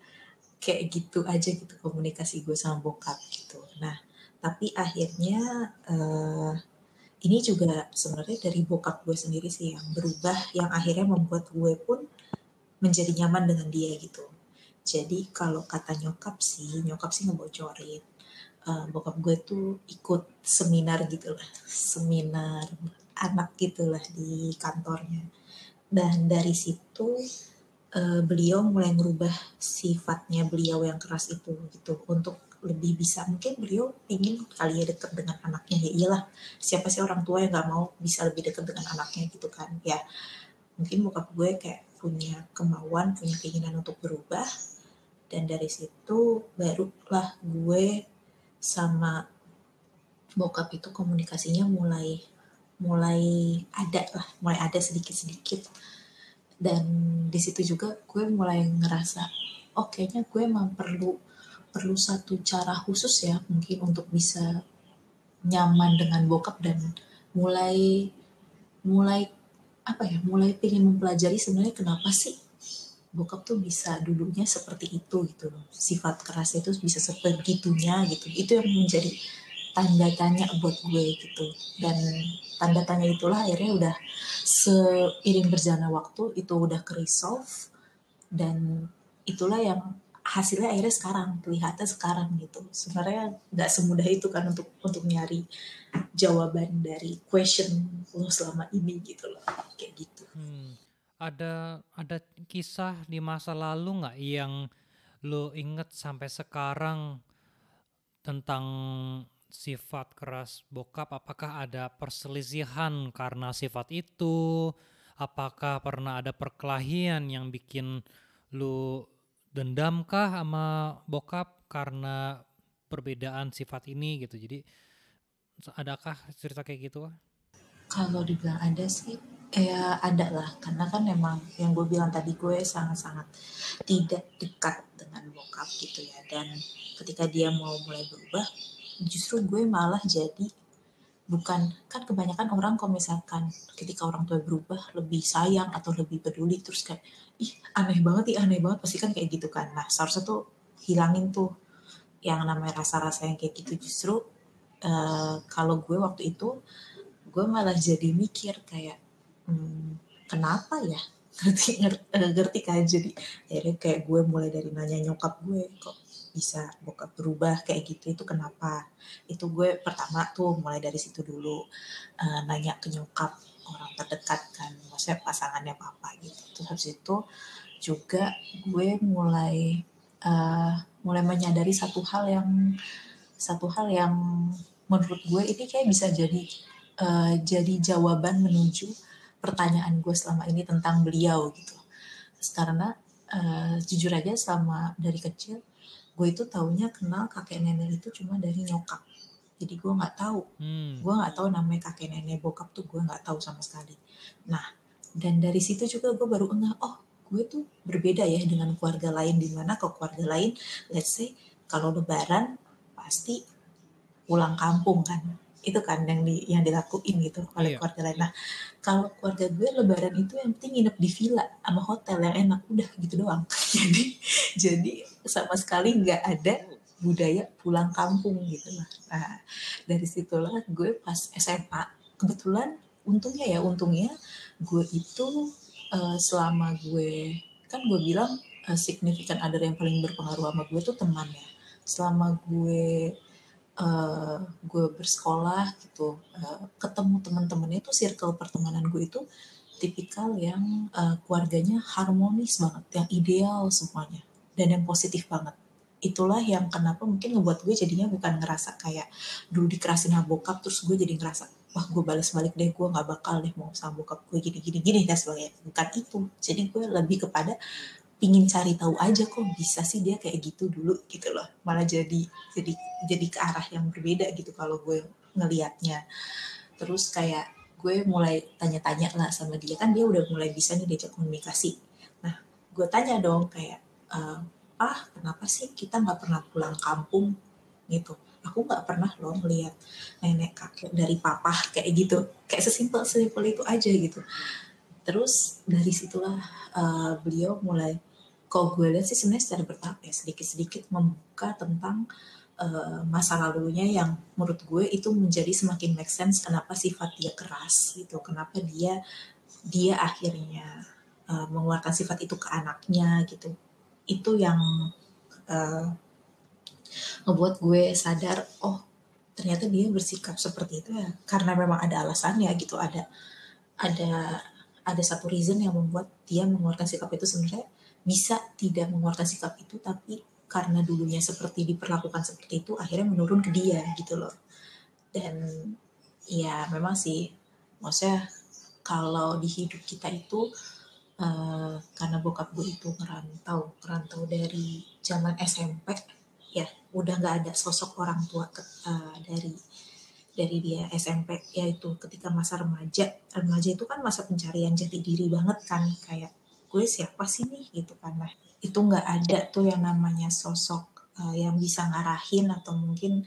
kayak gitu aja gitu komunikasi gue sama bokap gitu. Nah tapi akhirnya uh, ini juga sebenarnya dari bokap gue sendiri sih yang berubah yang akhirnya membuat gue pun menjadi nyaman dengan dia gitu. Jadi kalau kata nyokap sih nyokap sih ngebocorin uh, bokap gue tuh ikut seminar gitu lah seminar anak gitulah di kantornya. Dan dari situ uh, beliau mulai merubah sifatnya beliau yang keras itu gitu. Untuk lebih bisa. Mungkin beliau ingin kali ya dekat dengan anaknya. Ya iyalah siapa sih orang tua yang nggak mau bisa lebih dekat dengan anaknya gitu kan? Ya mungkin bokap gue kayak punya kemauan punya keinginan untuk berubah. Dan dari situ barulah gue sama bokap itu komunikasinya mulai mulai ada lah mulai ada sedikit sedikit dan di situ juga gue mulai ngerasa oh kayaknya gue emang perlu perlu satu cara khusus ya mungkin untuk bisa nyaman dengan bokap dan mulai mulai apa ya mulai pengen mempelajari sebenarnya kenapa sih bokap tuh bisa dulunya seperti itu gitu loh. Sifat keras itu bisa sebegitunya gitu. Itu yang menjadi tanda tanya buat gue gitu. Dan tanda tanya itulah akhirnya udah seiring berjalannya waktu itu udah ke resolve dan itulah yang hasilnya akhirnya sekarang terlihatnya sekarang gitu. Sebenarnya nggak semudah itu kan untuk untuk nyari jawaban dari question lo selama ini gitu loh kayak gitu. Hmm. ada ada kisah di masa lalu nggak yang lo inget sampai sekarang tentang sifat keras bokap? Apakah ada perselisihan karena sifat itu? Apakah pernah ada perkelahian yang bikin lu dendam kah sama bokap karena perbedaan sifat ini gitu. Jadi adakah cerita kayak gitu? Kalau dibilang ada sih, ya ada lah. Karena kan memang yang gue bilang tadi gue sangat-sangat tidak dekat dengan bokap gitu ya. Dan ketika dia mau mulai berubah, justru gue malah jadi bukan kan kebanyakan orang kalau misalkan ketika orang tua berubah lebih sayang atau lebih peduli terus kayak ih aneh banget ih aneh banget pasti kan kayak gitu kan. Nah seharusnya tuh hilangin tuh yang namanya rasa-rasa yang kayak gitu. Justru uh, kalau gue waktu itu gue malah jadi mikir kayak hmm, kenapa ya? Ngerti ngerti, eh, ngerti kan? Jadi akhirnya kayak gue mulai dari nanya nyokap gue kok bisa bokap berubah kayak gitu itu kenapa? Itu gue pertama tuh mulai dari situ dulu uh, nanya ke nyokap orang terdekat kan maksudnya pasangannya papa gitu. Terus habis itu juga gue mulai uh, mulai menyadari satu hal yang satu hal yang menurut gue ini kayak bisa jadi uh, jadi jawaban menuju pertanyaan gue selama ini tentang beliau gitu. Karena uh, jujur aja selama dari kecil gue itu taunya kenal kakek nenek itu cuma dari nyokap. Jadi gue nggak tahu. Hmm. gue nggak tahu namanya kakek nenek bokap tuh gue nggak tahu sama sekali. Nah dan dari situ juga gue baru enggak oh gue tuh berbeda ya dengan keluarga lain. Di mana ke keluarga lain let's say kalau lebaran pasti pulang kampung kan itu kan yang di yang dilakuin gitu oleh iya. keluarga lain. Nah kalau keluarga gue lebaran itu yang penting nginep di villa sama hotel yang enak udah gitu doang. jadi jadi sama sekali nggak ada budaya pulang kampung gitu lah. Nah dari situlah gue pas SMA kebetulan untungnya ya untungnya gue itu uh, selama gue kan gue bilang uh, signifikan ada yang paling berpengaruh sama gue tuh teman ya. Selama gue uh, gue bersekolah gitu uh, ketemu teman-temannya itu circle pertemanan gue itu tipikal yang uh, keluarganya harmonis banget yang ideal semuanya dan yang positif banget. Itulah yang kenapa mungkin ngebuat gue jadinya bukan ngerasa kayak dulu dikerasin sama bokap terus gue jadi ngerasa wah gue balas balik deh gue nggak bakal deh mau sama bokap gue gini gini gini dan sebagainya. Bukan itu. Jadi gue lebih kepada pingin cari tahu aja kok bisa sih dia kayak gitu dulu gitu loh. Malah jadi jadi jadi ke arah yang berbeda gitu kalau gue ngelihatnya terus kayak gue mulai tanya-tanya lah sama dia. Kan dia udah mulai bisa nih diajak komunikasi. Nah gue tanya dong kayak ah kenapa sih kita nggak pernah pulang kampung? Gitu. Aku nggak pernah loh melihat nenek kakek dari papa kayak gitu. Kayak sesimpel sesimpel itu aja gitu. Terus dari situlah uh, beliau mulai kalau gue lihat sih sebenarnya secara bertahap ya sedikit-sedikit membuka tentang uh, masa lalunya yang menurut gue itu menjadi semakin make sense kenapa sifat dia keras gitu kenapa dia dia akhirnya uh, mengeluarkan sifat itu ke anaknya gitu. Itu yang uh, ngebuat gue sadar oh ternyata dia bersikap seperti itu ya karena memang ada alasannya gitu ada ada ada satu reason yang membuat dia mengeluarkan sikap itu sebenarnya bisa tidak mengeluarkan sikap itu tapi karena dulunya seperti diperlakukan seperti itu akhirnya menurun ke dia gitu loh. Dan ya memang sih maksudnya kalau di hidup kita itu uh, karena bokap gue itu ngerantau ngerantau dari zaman SMP ya udah nggak ada sosok orang tua ke, uh, dari dari dia SMP yaitu ketika masa remaja remaja itu kan masa pencarian jati diri banget kan kayak gue siapa sih nih gitu kan nah itu nggak ada tuh yang namanya sosok uh, yang bisa ngarahin atau mungkin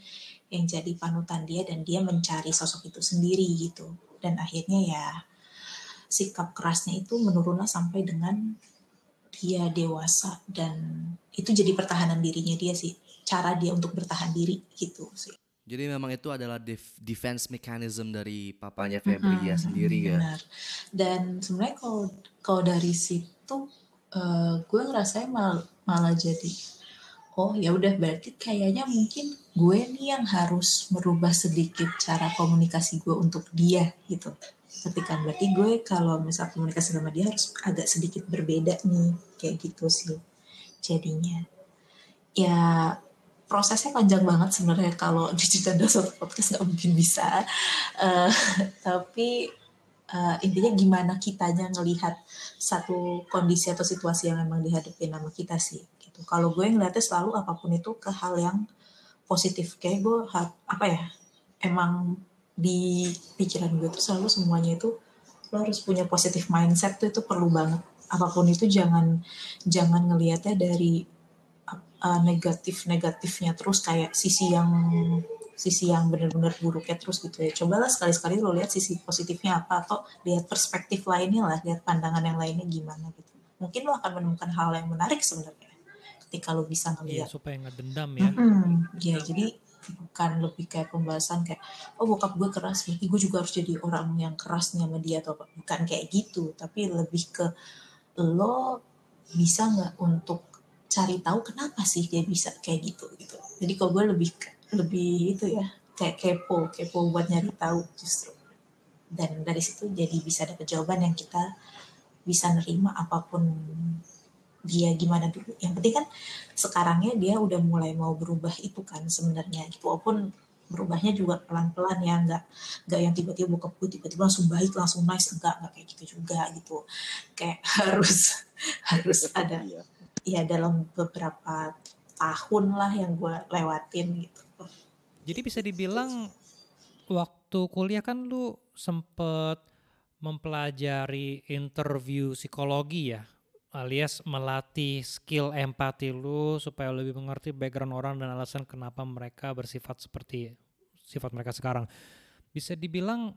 yang jadi panutan dia dan dia mencari sosok itu sendiri gitu dan akhirnya ya sikap kerasnya itu menurunlah sampai dengan dia dewasa dan itu jadi pertahanan dirinya dia sih cara dia untuk bertahan diri gitu sih jadi memang itu adalah defense mechanism dari papanya Febri ya sendiri ya. Benar. Dan sebenarnya kalau kalau dari situ uh, gue ngerasa mal, malah jadi oh ya udah berarti kayaknya mungkin gue nih yang harus merubah sedikit cara komunikasi gue untuk dia gitu. Ketika berarti gue kalau misal komunikasi sama dia harus agak sedikit berbeda nih kayak gitu sih jadinya. Ya prosesnya panjang banget sebenarnya kalau diceritain dalam satu podcast nggak mungkin bisa uh, tapi uh, intinya gimana kitanya ngelihat satu kondisi atau situasi yang memang dihadapi nama kita sih gitu. Kalau gue ngeliatnya selalu apa pun itu ke hal yang positif. Kayak gue apa ya emang di pikiran gue tuh selalu semuanya itu lo harus punya positif mindset tuh itu perlu banget. Apa pun itu jangan jangan ngelihatnya dari uh, negatif negatifnya terus kayak sisi yang sisi yang benar-benar buruknya terus gitu ya. Cobalah sekali-sekali lo lihat sisi positifnya apa atau lihat perspektif lainnya lah lihat pandangan yang lainnya gimana gitu. Mungkin lo akan menemukan hal yang menarik sebenarnya ketika lo bisa iya, ngelihat. ya, supaya nggak dendam ya. Mm -hmm. ya jadi bukan lebih kayak pembahasan kayak oh bokap gue keras berarti gue juga harus jadi orang yang keras sama dia atau apa. Bukan kayak gitu tapi lebih ke lo bisa nggak untuk cari tahu kenapa sih dia bisa kayak gitu gitu. Jadi kalau gue lebih lebih itu ya kayak kepo kepo buat nyari tahu justru. Dan dari situ jadi bisa dapet jawaban yang kita bisa nerima apa pun dia gimana dulu. Yang penting kan sekarangnya dia udah mulai mau berubah itu kan sebenarnya. Gitu walaupun berubahnya juga pelan-pelan ya nggak nggak yang tiba-tiba buka gue tiba-tiba langsung baik langsung nice enggak nggak kayak gitu juga gitu. Kayak harus harus ada iya. ya dalam beberapa tahun lah yang gue lewatin gitu. Jadi bisa dibilang waktu kuliah kan lu sempet mempelajari interview psikologi ya alias melatih skill empati lu supaya lebih mengerti background orang dan alasan kenapa mereka bersifat seperti sifat mereka sekarang. Bisa dibilang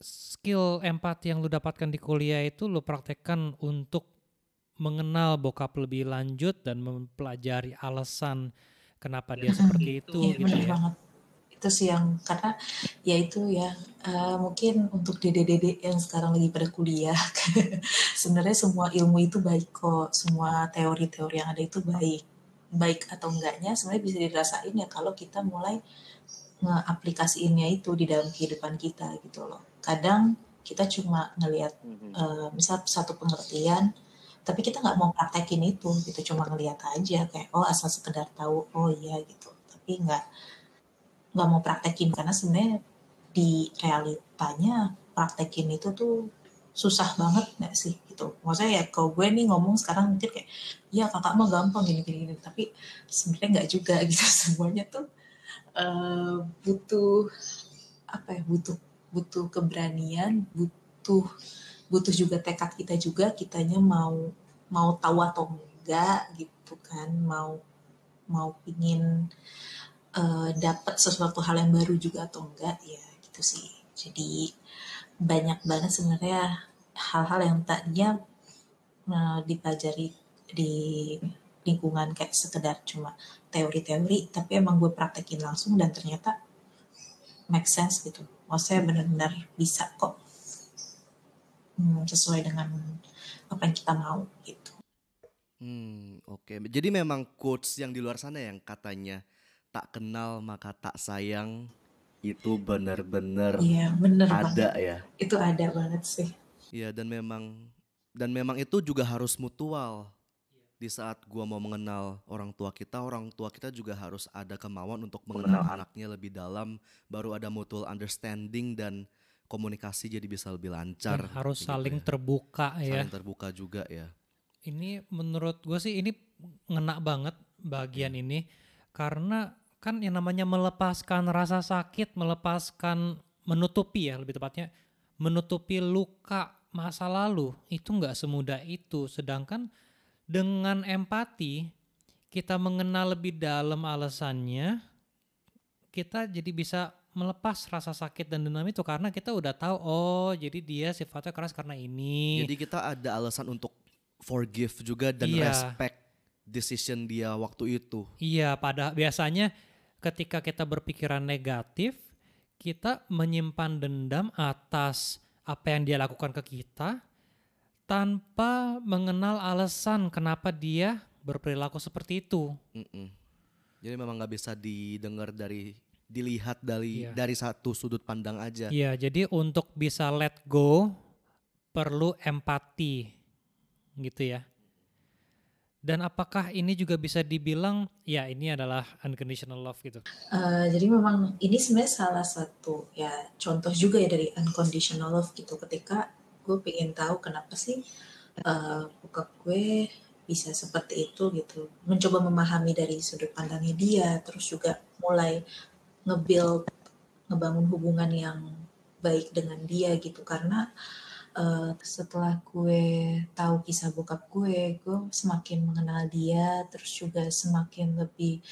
skill empati yang lu dapatkan di kuliah itu lu praktekkan untuk mengenal bokap lebih lanjut dan mempelajari alasan kenapa dia seperti itu iya, gitu ya. banget. Itu sih yang karena ya itu ya uh, mungkin untuk dede-dede yang sekarang lagi pada kuliah sebenarnya semua ilmu itu baik kok, semua teori-teori yang ada itu baik. Baik atau enggaknya sebenarnya bisa dirasain ya kalau kita mulai ngeaplikasiinnya itu di dalam kehidupan kita gitu loh. Kadang kita cuma ngelihat uh, misal satu pengertian tapi kita nggak mau praktekin itu gitu cuma ngeliat aja kayak oh asal sekedar tahu oh iya gitu tapi nggak nggak mau praktekin karena sebenarnya di realitanya praktekin itu tuh susah banget nggak sih gitu. Maksudnya ya kalau gue nih ngomong sekarang mungkin kayak ya kakak mah gampang gini gini, gini. tapi sebenarnya nggak juga gitu. Semuanya tuh uh, butuh apa ya butuh butuh keberanian butuh butuh juga tekad kita juga kitanya mau mau tahu atau enggak gitu kan. Mau mau pingin uh, dapat sesuatu hal yang baru juga atau enggak ya gitu sih jadi banyak banget sebenarnya hal-hal yang tadinya uh, dipelajari di lingkungan kayak sekedar cuma teori-teori tapi emang gue praktekin langsung dan ternyata make sense gitu maksudnya benar-benar bisa kok hmm, sesuai dengan apa yang kita mau gitu. Hmm, oke. Okay. Jadi memang quotes yang di luar sana yang katanya tak kenal maka tak sayang itu benar-benar Iya, benar ada banget. ya. Itu ada banget sih. Iya, dan memang dan memang itu juga harus mutual. Di saat gua mau mengenal orang tua kita, orang tua kita juga harus ada kemauan untuk mengenal anaknya lebih dalam, baru ada mutual understanding dan komunikasi jadi bisa lebih lancar. Dan harus gitu saling ya. terbuka ya. Saling terbuka juga ya. Ini menurut gue sih ini ngena banget bagian hmm. ini karena kan yang namanya melepaskan rasa sakit, melepaskan menutupi ya lebih tepatnya menutupi luka masa lalu itu nggak semudah itu. Sedangkan dengan empati kita mengenal lebih dalam alasannya, kita jadi bisa melepas rasa sakit dan dendam itu karena kita udah tahu oh jadi dia sifatnya keras karena ini. Jadi kita ada alasan untuk forgive juga dan iya. respect decision dia waktu itu. Iya, pada biasanya ketika kita berpikiran negatif, kita menyimpan dendam atas apa yang dia lakukan ke kita tanpa mengenal alasan kenapa dia berperilaku seperti itu. Mm -mm. Jadi memang nggak bisa didengar dari dilihat dari yeah. dari satu sudut pandang aja. Iya, yeah, jadi untuk bisa let go perlu empati gitu ya. Dan apakah ini juga bisa dibilang ya ini adalah unconditional love gitu? Uh, jadi memang ini sebenarnya salah satu ya contoh juga ya dari unconditional love gitu. Ketika gue pengen tahu kenapa sih uh, gue bisa seperti itu gitu. Mencoba memahami dari sudut pandangnya dia terus juga mulai ngebuild ngebangun hubungan yang baik dengan dia gitu. Karena uh, setelah gue tahu kisah bokap gue, gue semakin mengenal dia, terus juga semakin lebih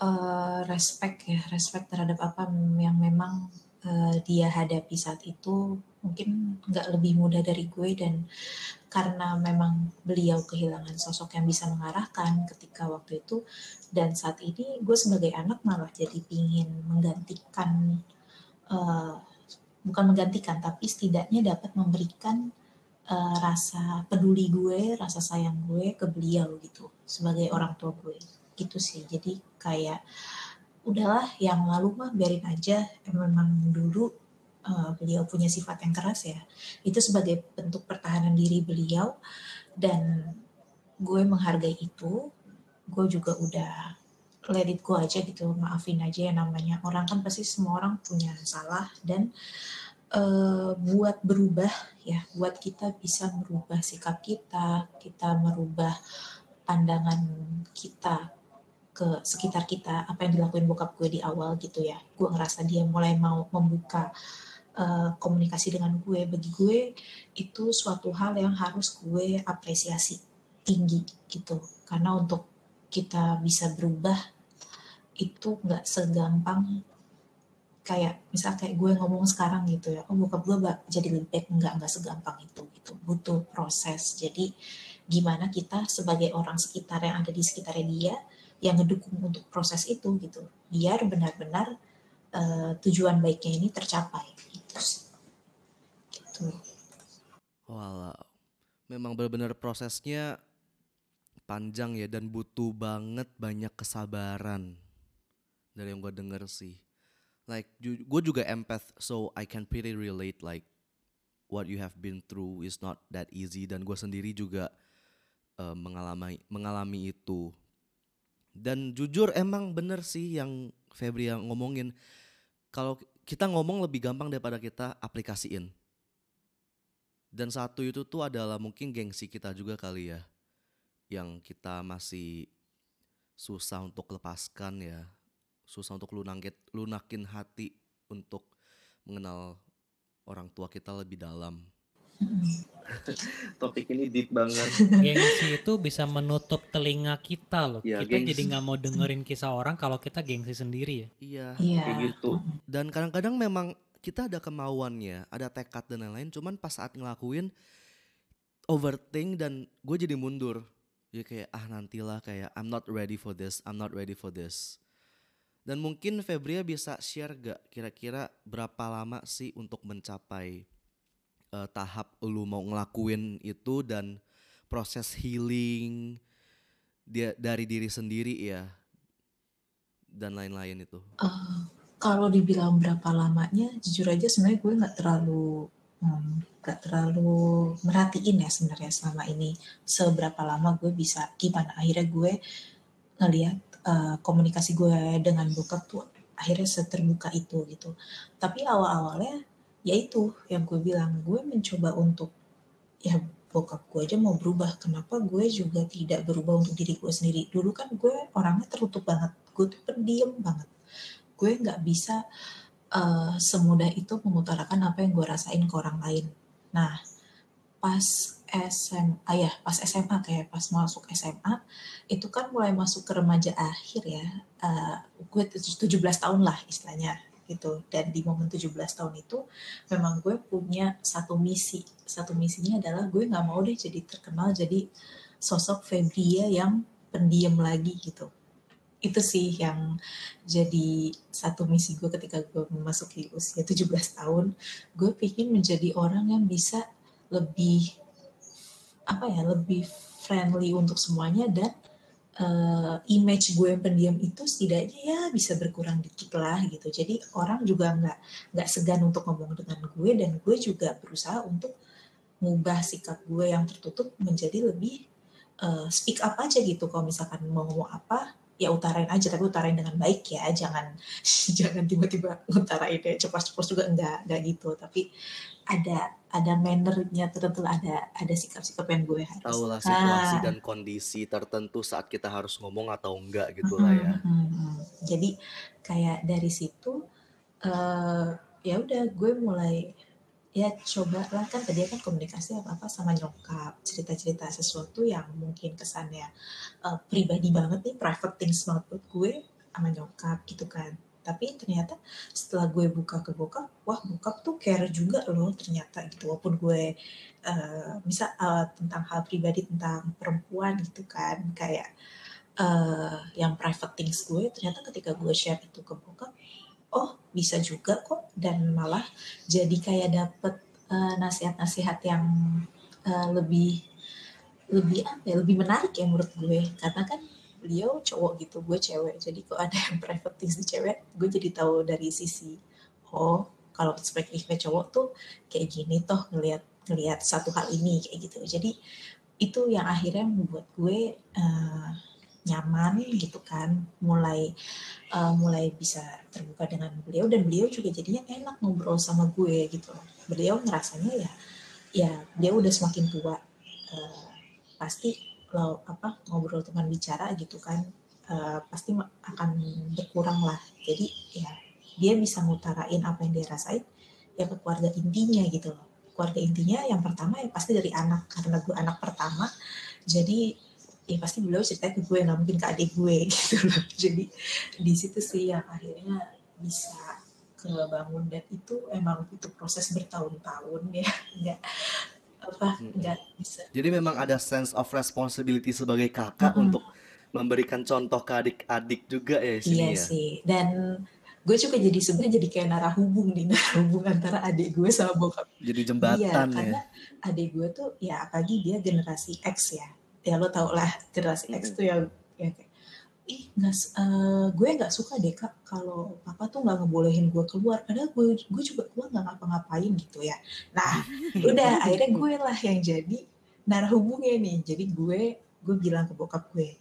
uh, respect ya, respect terhadap apa yang memang uh, dia hadapi saat itu. Mungkin nggak lebih mudah dari gue dan karena memang beliau kehilangan sosok yang bisa mengarahkan ketika waktu itu dan saat ini gue sebagai anak malah jadi pingin menggantikan uh, bukan menggantikan tapi setidaknya dapat memberikan uh, rasa peduli gue, rasa sayang gue ke beliau gitu sebagai orang tua gue gitu sih. Jadi kayak udahlah yang lalu mah biarin aja memang dulu uh, beliau punya sifat yang keras ya. Itu sebagai bentuk pertahanan diri beliau dan gue menghargai itu. Gue juga udah let it go aja gitu maafin aja ya namanya. Orang kan pasti semua orang punya salah dan uh, buat berubah ya buat kita bisa merubah sikap kita kita merubah pandangan kita ke sekitar kita apa yang dilakuin bokap gue di awal gitu ya. Gue ngerasa dia mulai mau membuka uh, komunikasi dengan gue. Bagi gue itu suatu hal yang harus gue apresiasi tinggi gitu. Karena untuk kita bisa berubah itu nggak segampang kayak misal kayak gue ngomong sekarang gitu ya oh bokap gue jadi lebih baik nggak nggak segampang itu gitu. Butuh proses. Jadi gimana kita sebagai orang sekitar yang ada di sekitarnya dia yang ngedukung untuk proses itu gitu. Biar benar-benar uh, tujuan baiknya ini tercapai. Gitu gitu. Walau. Memang benar-benar prosesnya panjang ya dan butuh banget banyak kesabaran dari yang gue denger sih. Like gue juga empath so I can pretty relate like what you have been through is not that easy. Dan gue sendiri juga uh, mengalami mengalami itu. Dan jujur emang bener sih yang Febri yang ngomongin. Kalau kita ngomong lebih gampang daripada kita aplikasiin. Dan satu itu tuh adalah mungkin gengsi kita juga kali ya. Yang kita masih susah untuk lepaskan ya susah untuk lunakin, lunakin hati untuk mengenal orang tua kita lebih dalam. Topik ini deep banget. Gengsi itu bisa menutup telinga kita loh. Ya, kita gengsi. jadi nggak mau dengerin kisah orang kalau kita gengsi sendiri ya. Iya. Iya. Kayak gitu. Dan kadang-kadang memang kita ada kemauannya, ada tekad dan lain-lain. Cuman pas saat ngelakuin overthink dan gue jadi mundur. Jadi kayak ah nantilah kayak I'm not ready for this, I'm not ready for this. Dan mungkin Febria bisa share gak kira-kira berapa lama sih untuk mencapai uh, tahap lu mau ngelakuin itu dan proses healing dia dari diri sendiri ya dan lain-lain itu. Uh, kalau dibilang berapa lamanya, jujur aja sebenarnya gue nggak terlalu nggak um, terlalu merhatiin ya sebenarnya selama ini seberapa lama gue bisa gimana akhirnya gue ngelihat uh, komunikasi gue dengan bokap tuh akhirnya seterbuka itu gitu. Tapi awal-awalnya ya itu yang gue bilang gue mencoba untuk ya bokap gue aja mau berubah. Kenapa gue juga tidak berubah untuk diri gue sendiri? Dulu kan gue orangnya tertutup banget. Gue tuh pendiam banget. Gue nggak bisa uh, semudah itu mengutarakan apa yang gue rasain ke orang lain. Nah pas SMA ya pas SMA kayak pas masuk SMA itu kan mulai masuk ke remaja akhir ya uh, gue 17 tahun lah istilahnya gitu. Dan di momen 17 tahun itu memang gue punya satu misi. Satu misinya adalah gue nggak mau deh jadi terkenal jadi sosok Febria yang pendiam lagi gitu. Itu sih yang jadi satu misi gue ketika gue memasuki usia 17 tahun. Gue pikir menjadi orang yang bisa lebih apa ya lebih friendly untuk semuanya dan uh, image gue yang pendiam itu setidaknya ya bisa berkurang dikit lah gitu. Jadi orang juga nggak nggak segan untuk ngomong dengan gue dan gue juga berusaha untuk mengubah sikap gue yang tertutup menjadi lebih uh, speak up aja gitu. Kalau misalkan mau ngomong apa ya utarain aja. Tapi utarain dengan baik ya. Jangan jangan tiba-tiba utarain ya. Cepat-cepat juga enggak enggak gitu. Tapi ada ada mannernya tertentu ada ada sikap-sikap yang gue harus tahu lah situasi ah. dan kondisi tertentu saat kita harus ngomong atau enggak gitu lah ya hmm, hmm. jadi kayak dari situ uh, ya udah gue mulai ya coba lah kan tadi kan komunikasi apa apa sama nyokap cerita cerita sesuatu yang mungkin kesannya uh, pribadi banget nih private things banget buat gue sama nyokap gitu kan tapi ternyata setelah gue buka ke bokap wah bokap tuh care juga loh ternyata gitu. Walaupun gue uh, misal uh, tentang hal pribadi tentang perempuan gitu kan kayak uh, yang private things gue ternyata ketika gue share itu ke bokap oh bisa juga kok. Dan malah jadi kayak dapet uh, nasihat-nasihat yang uh, lebih lebih apa ya lebih menarik ya menurut gue. Karena kan beliau cowok gitu gue cewek. Jadi kok ada yang private things di cewek gue jadi tahu dari sisi oh kalau perspektifnya cowok tuh kayak gini toh ngelihat ngelihat satu hal ini kayak gitu. Jadi itu yang akhirnya membuat gue uh, nyaman gitu kan. Mulai uh, mulai bisa terbuka dengan beliau dan beliau juga jadinya enak ngobrol sama gue gitu. Beliau ngerasanya ya ya dia udah semakin tua uh, pasti apa ngobrol teman bicara gitu kan uh, pasti akan berkurang lah. Jadi ya dia bisa ngutarain apa yang dia rasain ya ke keluarga intinya gitu loh. Keluarga intinya yang pertama ya pasti dari anak karena gue anak pertama jadi ya pasti beliau cerita ke gue nggak mungkin ke adik gue gitu loh. Jadi di situ sih yang akhirnya bisa kebangun. Dan itu emang itu proses bertahun-tahun ya nggak apa? Nggak bisa. Jadi memang ada sense of responsibility sebagai kakak mm -hmm. untuk memberikan contoh ke adik-adik juga ya sini iya ya? sih. Dan gue juga jadi sebenarnya jadi kayak narah hubung nih narah hubung antara adik gue sama bokap. Jadi jembatan iya, ya? karena adik gue tuh ya apalagi dia generasi X ya. Ya lo tau lah generasi X tuh yang ya kayak ih nggak uh, gue nggak suka deh kak kalau papa tuh nggak ngebolehin gue keluar padahal gue gue juga keluar nggak ngapa-ngapain gitu ya nah udah akhirnya gue lah yang jadi narah hubungnya nih jadi gue gue bilang ke bokap gue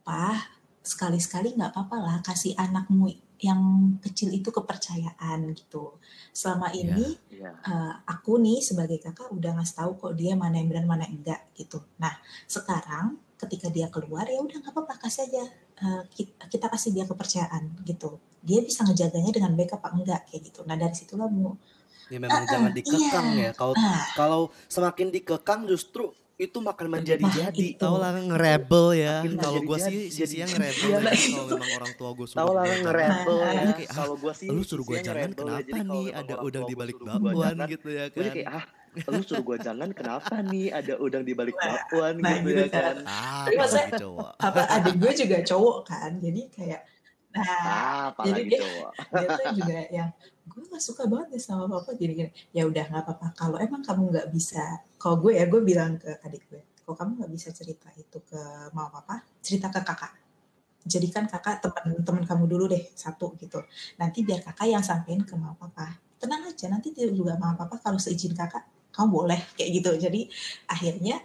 pah sekali-sekali nggak apa-apa lah kasih anakmu yang kecil itu kepercayaan gitu. Selama iya, ini yeah, yeah. Uh, aku nih sebagai kakak udah ngasih tahu kok dia mana yang benar mana yang enggak gitu. Nah sekarang ketika dia keluar ya udah nggak apa-apa kasih aja uh, kita, kita kasih dia kepercayaan gitu. Dia bisa ngejaganya dengan baik apa enggak kayak gitu. Nah dari situlah mau Ya memang uh, jangan dikekang iya. ya. Kalau uh, kalau semakin dikekang justru itu makan menjadi nah, jadi. tau lah ngerebel ya. Kalau gue sih sisi yang ngerebel ya. kalau memang orang tua gue suruh tau lah ngerebel. Ya ah, kalau gue sih lu suruh gue jangan kenapa nih ada udang di balik bakwan? gitu ya kan kayak ah lu suruh gue jangan kenapa nih ada udang di balik bakwan nah, gitu, ya gitu kan, kan. ah, tapi maksudnya apa adik gue juga cowok kan jadi kayak nah ah, jadi dia, dia tuh juga yang gue gak suka banget nih sama papa jadi gini ya udah nggak apa-apa kalau emang kamu nggak bisa kalau gue ya gue bilang ke adik gue kalau kamu nggak bisa cerita itu ke mama papa cerita ke kakak. Jadikan kakak teman-teman kamu dulu deh satu gitu. Nanti biar kakak yang sampein ke mama papa. Tenang aja nanti juga mama papa kalau seizin kakak kamu boleh kayak gitu. Jadi akhirnya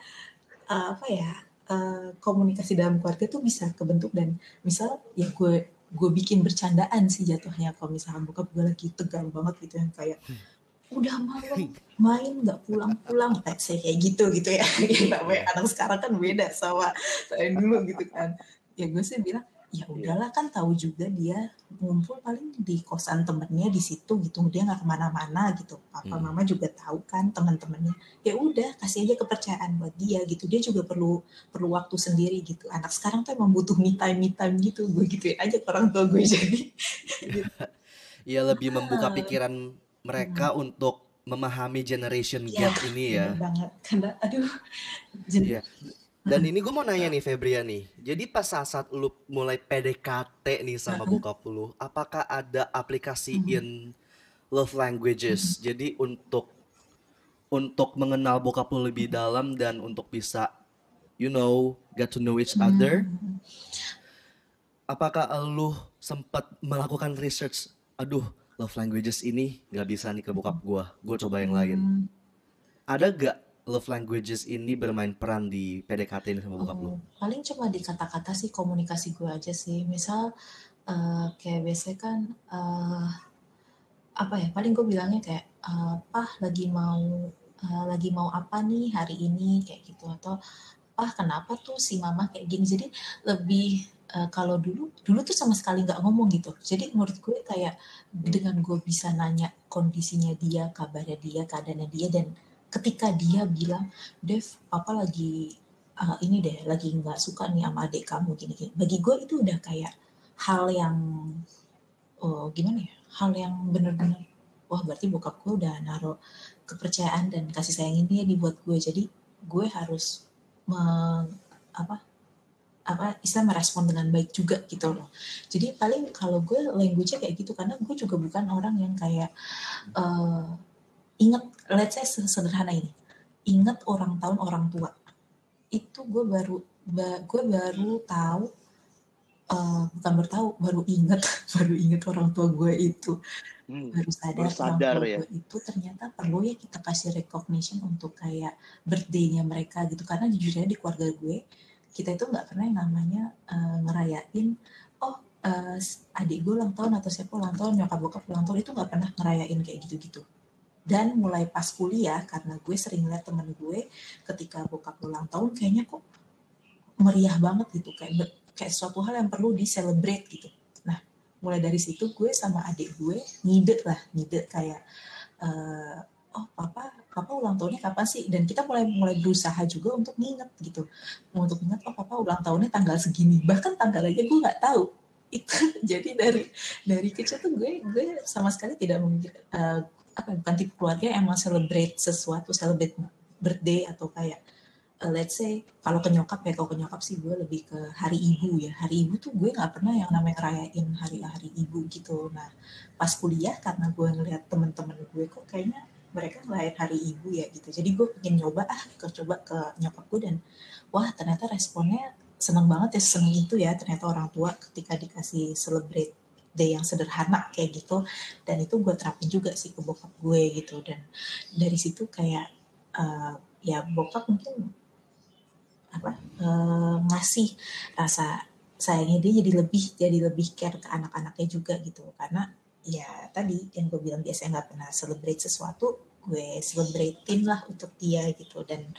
uh, apa ya uh, komunikasi dalam keluarga tuh bisa kebentuk dan misal ya gue gue bikin bercandaan sih jatuhnya kalau misalkan bokap gue lagi tegang banget gitu yang kayak udah malam main nggak pulang-pulang. Saya kayak gitu gitu ya. Namanya anak sekarang kan beda sama saya dulu gitu kan. Ya gue sih bilang ya iya. udahlah kan tahu juga dia ngumpul paling di kosan temennya di situ gitu. Dia nggak ke mana-mana gitu. Papa hmm. mama juga tahu kan teman-temannya. Ya udah kasih aja kepercayaan buat dia gitu. Dia juga perlu perlu waktu sendiri gitu. Anak sekarang tuh emang butuh me time me time gitu. Gue gituin aja ke orang tua gue jadi. Ya lebih membuka pikiran mereka hmm. untuk memahami generation ya, gap ini ya. banget. Karena aduh jadi, ya dan ini gue mau nanya nih Febria nih. Jadi pas saat, lu mulai PDKT nih sama bokap lu, apakah ada aplikasi in love languages? Jadi untuk untuk mengenal bokap lu lebih dalam dan untuk bisa you know get to know each other. Apakah lu sempat melakukan research? Aduh, love languages ini nggak bisa nih ke bokap gue. Gue coba yang lain. Ada gak love languages ini bermain peran di PDKT ini sama bokap lu? Oh, paling cuma di kata-kata sih komunikasi gue aja sih. Misal uh, kayak biasanya kan uh, apa ya? Paling gue bilangnya kayak uh, pah lagi mau uh, lagi mau apa nih hari ini kayak gitu atau pah kenapa tuh si mama kayak gini. Jadi lebih uh, kalau dulu dulu tuh sama sekali nggak ngomong gitu. Jadi menurut gue kayak dengan gue bisa nanya kondisinya dia, kabarnya dia, keadaannya dia dan ketika dia bilang, Dev, papa lagi uh, ini deh, lagi nggak suka nih sama adik kamu gini-gini. Bagi gue itu udah kayak hal yang oh, gimana ya? Hal yang bener-bener wah berarti bokap gue udah naruh kepercayaan dan kasih sayang ini ya dibuat gue. Jadi gue harus me, apa apa istilah merespon dengan baik juga gitu loh. Jadi paling kalau gue language-nya kayak gitu karena gue juga bukan orang yang kayak uh, inget let's say sederhana ini. Inget orang tahun orang tua. Itu gue baru ba, gue baru tahu uh, bukan baru tahu baru inget baru inget orang tua gue itu. Hmm, baru sadar, baru sadar orang tua ya. gue itu ternyata perlu ya kita kasih recognition untuk kayak birthday-nya mereka gitu. Karena jujur aja di keluarga gue kita itu nggak pernah yang namanya uh, ngerayain oh uh, adik gue ulang tahun atau siapa ulang tahun nyokap bokap ulang tahun itu nggak pernah ngerayain kayak gitu-gitu dan mulai pas kuliah karena gue sering lihat temen gue ketika bokap ulang tahun kayaknya kok meriah banget gitu. Kayak kayak suatu hal yang perlu di celebrate gitu. Nah mulai dari situ gue sama adik gue ngide lah ngide kayak uh, oh papa papa ulang tahunnya kapan sih? Dan kita mulai mulai berusaha juga untuk nginget gitu. Untuk ingat oh papa ulang tahunnya tanggal segini. Bahkan tanggal aja gue nggak tahu. Itu jadi dari dari kecil tuh gue gue sama sekali tidak memikir uh, apa bukan tipe keluarga emang celebrate sesuatu celebrate birthday atau kayak uh, let's say kalau ke nyokap ya kalau ke nyokap sih gue lebih ke hari ibu ya. Hari ibu tuh gue nggak pernah yang namanya ngerayain hari hari ibu gitu. Nah pas kuliah karena gue ngeliat temen-temen gue kok kayaknya mereka ngelayain hari ibu ya gitu. Jadi gue pengen nyoba ah ke coba ke nyokap gue dan wah ternyata responnya seneng banget ya seneng itu ya ternyata orang tua ketika dikasih celebrate day yang sederhana kayak gitu. Dan itu gue terapin juga sih ke bokap gue gitu. Dan dari situ kayak uh, ya bokap mungkin apa uh, ngasih rasa sayangnya dia jadi lebih jadi lebih care ke anak-anaknya juga gitu. Karena ya tadi yang gue bilang biasanya nggak pernah celebrate sesuatu gue celebratein lah untuk dia gitu. Dan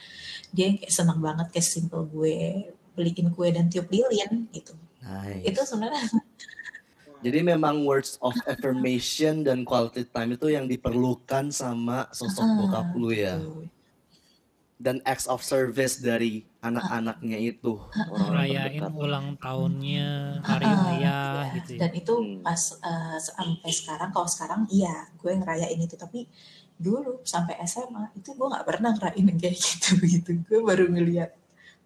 dia kayak seneng banget kayak simple gue beliin kue dan tiup lilin gitu. Nice. itu sebenarnya jadi memang words of affirmation dan quality time itu yang diperlukan sama sosok ah, bokap lu ya. Dan acts of service dari anak-anaknya itu. Rayain ulang tahunnya, hari raya gitu ya. Dan itu hmm. pas uh, sampai sekarang, kalau sekarang iya gue ngerayain itu. Tapi dulu sampai SMA itu gue nggak pernah ngerayain kayak gitu gitu. Gue baru ngeliat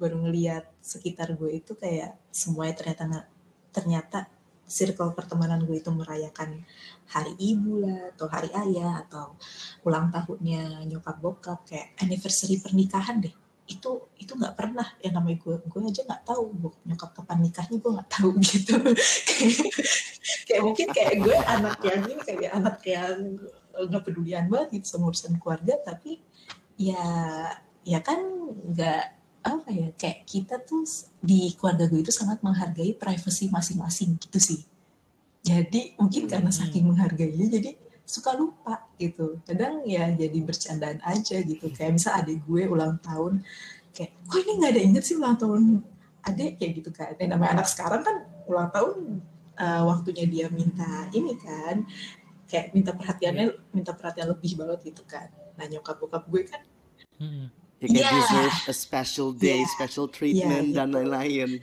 baru ngeliat sekitar gue itu kayak semuanya ternyata ternyata circle pertemanan gue itu merayakan hari ibu lah atau hari ayah atau ulang tahunnya nyokap bokap kayak anniversary pernikahan deh. Itu itu nggak pernah. Yang namanya gue gue aja nggak tahu. Nyokap kapan nikahnya gue nggak tahu gitu. Kayak mungkin kayak gue anak yang ini kayak anak yang nggak pedulian banget gitu sama urusan keluarga tapi ya ya kan nggak apa ya kayak kita tuh di keluarga gue itu sangat menghargai privasi masing-masing gitu sih. Jadi mungkin karena hmm. saking menghargainya jadi suka lupa gitu. Kadang ya jadi bercandaan aja gitu. Kayak misal adik gue ulang tahun kayak kok ini nggak ada inget sih ulang tahun adik kayak gitu kan. Dan namanya anak sekarang kan ulang tahun uh, waktunya dia minta ini kan kayak minta perhatiannya minta perhatian lebih banget gitu kan. Nah nyokap bokap gue kan hmm He can yeah. deserve a special day, yeah. special treatment yeah, dan lain-lain.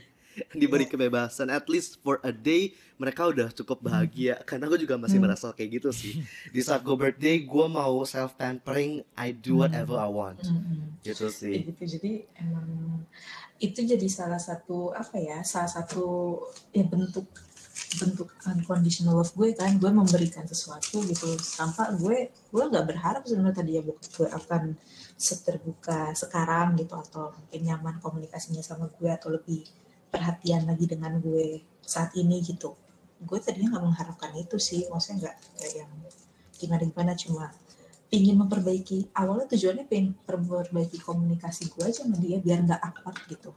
Diberi kebebasan, at least for a day mereka udah cukup bahagia. Hmm. Karena gue juga masih hmm. merasa kayak gitu sih. Di saat gue birthday, gue mau self pampering, I do whatever I want. Hmm. Gitu sih. Gitu, jadi emang itu jadi salah satu apa ya, salah satu ya bentuk bentuk unconditional love gue kan gue memberikan sesuatu gitu tanpa gue gue nggak berharap sebenarnya tadi ya gue akan seterbuka sekarang gitu atau mungkin nyaman komunikasinya sama gue atau lebih perhatian lagi dengan gue saat ini gitu. Gue tadinya nggak mengharapkan itu sih maksudnya nggak kayak yang gimana gimana cuma ingin memperbaiki. Awalnya tujuannya pengen memperbaiki komunikasi gue aja sama dia biar nggak awkward gitu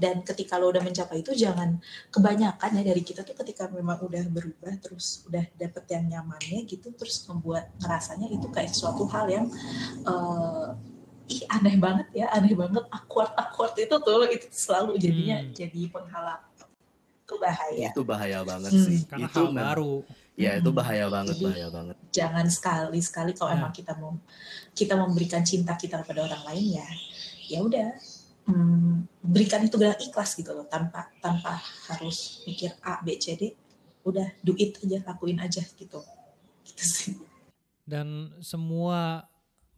dan ketika lo udah mencapai itu jangan kebanyakan ya dari kita tuh ketika memang udah berubah terus udah dapet yang nyamannya gitu terus membuat ngerasanya itu kayak suatu hal yang uh, ih aneh banget ya aneh banget awkward awkward itu tuh itu selalu jadinya hmm. jadi penghalang. Itu bahaya. Itu bahaya banget hmm. sih. Karena itu hal baru. Ya itu bahaya banget jadi, bahaya banget. jangan sekali sekali kalau ya. emang kita mau kita memberikan cinta kita kepada orang lain ya ya udah hmm, berikan itu dengan ikhlas gitu loh tanpa tanpa harus mikir A B C D. Udah do it aja lakuin aja gitu. Gitu sih. Dan semua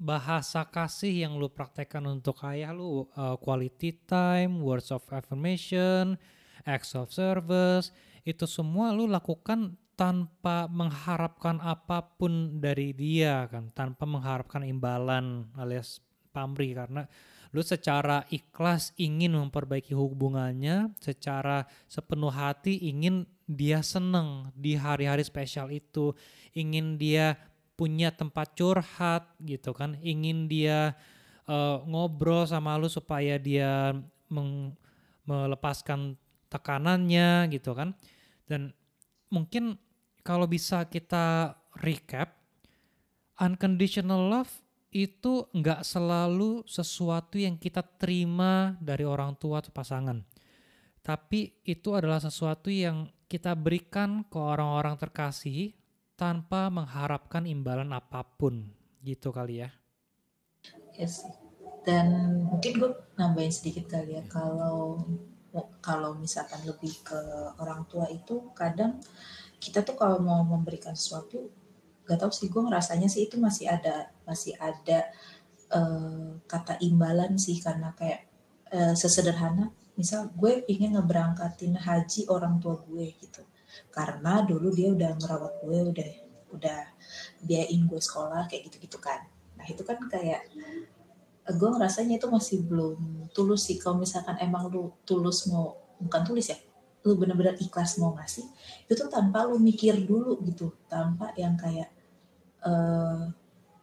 bahasa kasih yang lu praktekkan untuk ayah lu uh, quality time, words of affirmation, acts of service, itu semua lu lakukan tanpa mengharapkan apa pun dari dia kan, tanpa mengharapkan imbalan alias pamrih. Karena lu secara ikhlas ingin memperbaiki hubungannya, secara sepenuh hati ingin dia seneng di hari-hari spesial itu, ingin dia punya tempat curhat gitu kan, ingin dia uh, ngobrol sama lu supaya dia melepaskan tekanannya gitu kan. Dan mungkin kalau bisa kita recap, unconditional love itu nggak selalu sesuatu yang kita terima dari orang tua atau pasangan. Tapi itu adalah sesuatu yang kita berikan ke orang-orang terkasih tanpa mengharapkan imbalan apa pun. Gitu kali ya. Yes. Dan mungkin gue nambahin sedikit kali ya kalau kalau misalkan lebih ke orang tua itu kadang kita tuh kalau mau memberikan sesuatu gak tau sih gue ngerasanya sih itu masih ada masih ada uh, kata imbalan sih karena kayak uh, sesederhana. Misal gue ingin ngeberangkatin haji orang tua gue gitu. Karena dulu dia udah merawat gue udah udah biayain gue sekolah kayak gitu gitu kan. Nah itu kan kayak gue ngerasanya itu masih belum tulus sih. Kalau misalkan emang lu tulus mau bukan tulis ya lu bener-bener ikhlas mau ngasih itu tanpa lu mikir dulu gitu. Tanpa yang kayak uh,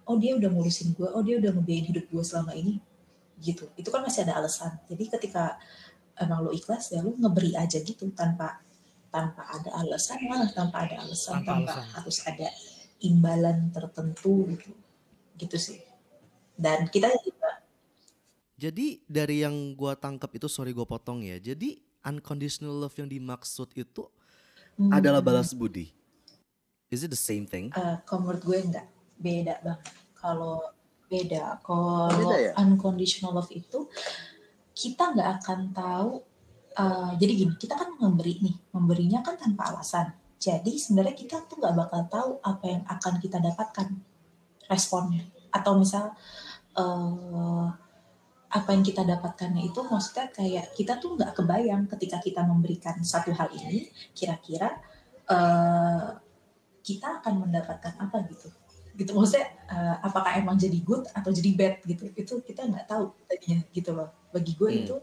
oh dia udah ngurusin gue oh dia udah ngebiayain hidup gue selama ini gitu. Itu kan masih ada alasan. Jadi ketika emang lo ikhlas ya lo ngeberi aja gitu. Tanpa tanpa ada alasan malah tanpa ada alasan tanpa, tanpa alasan. harus ada imbalan tertentu gitu. Gitu sih. Dan kita juga jadi dari yang gue tangkap itu sorry gue potong ya. Jadi unconditional love yang dimaksud itu hmm. adalah balas budi. Is it the same thing? Uh, kalau menurut gue enggak, beda banget. Kalau beda, kalau ya? unconditional love itu kita nggak akan tahu. Uh, jadi gini, kita kan memberi nih, memberinya kan tanpa alasan. Jadi sebenarnya kita tuh nggak bakal tahu apa yang akan kita dapatkan responnya. Atau misal uh, apa yang kita dapatkannya itu maksudnya kayak kita tuh nggak kebayang ketika kita memberikan satu hal ini kira-kira uh, kita akan mendapatkan apa gitu. Gitu maksudnya uh, apakah emang jadi good atau jadi bad gitu. Itu kita nggak tahu tadinya gitu loh. Bagi gue hmm. itu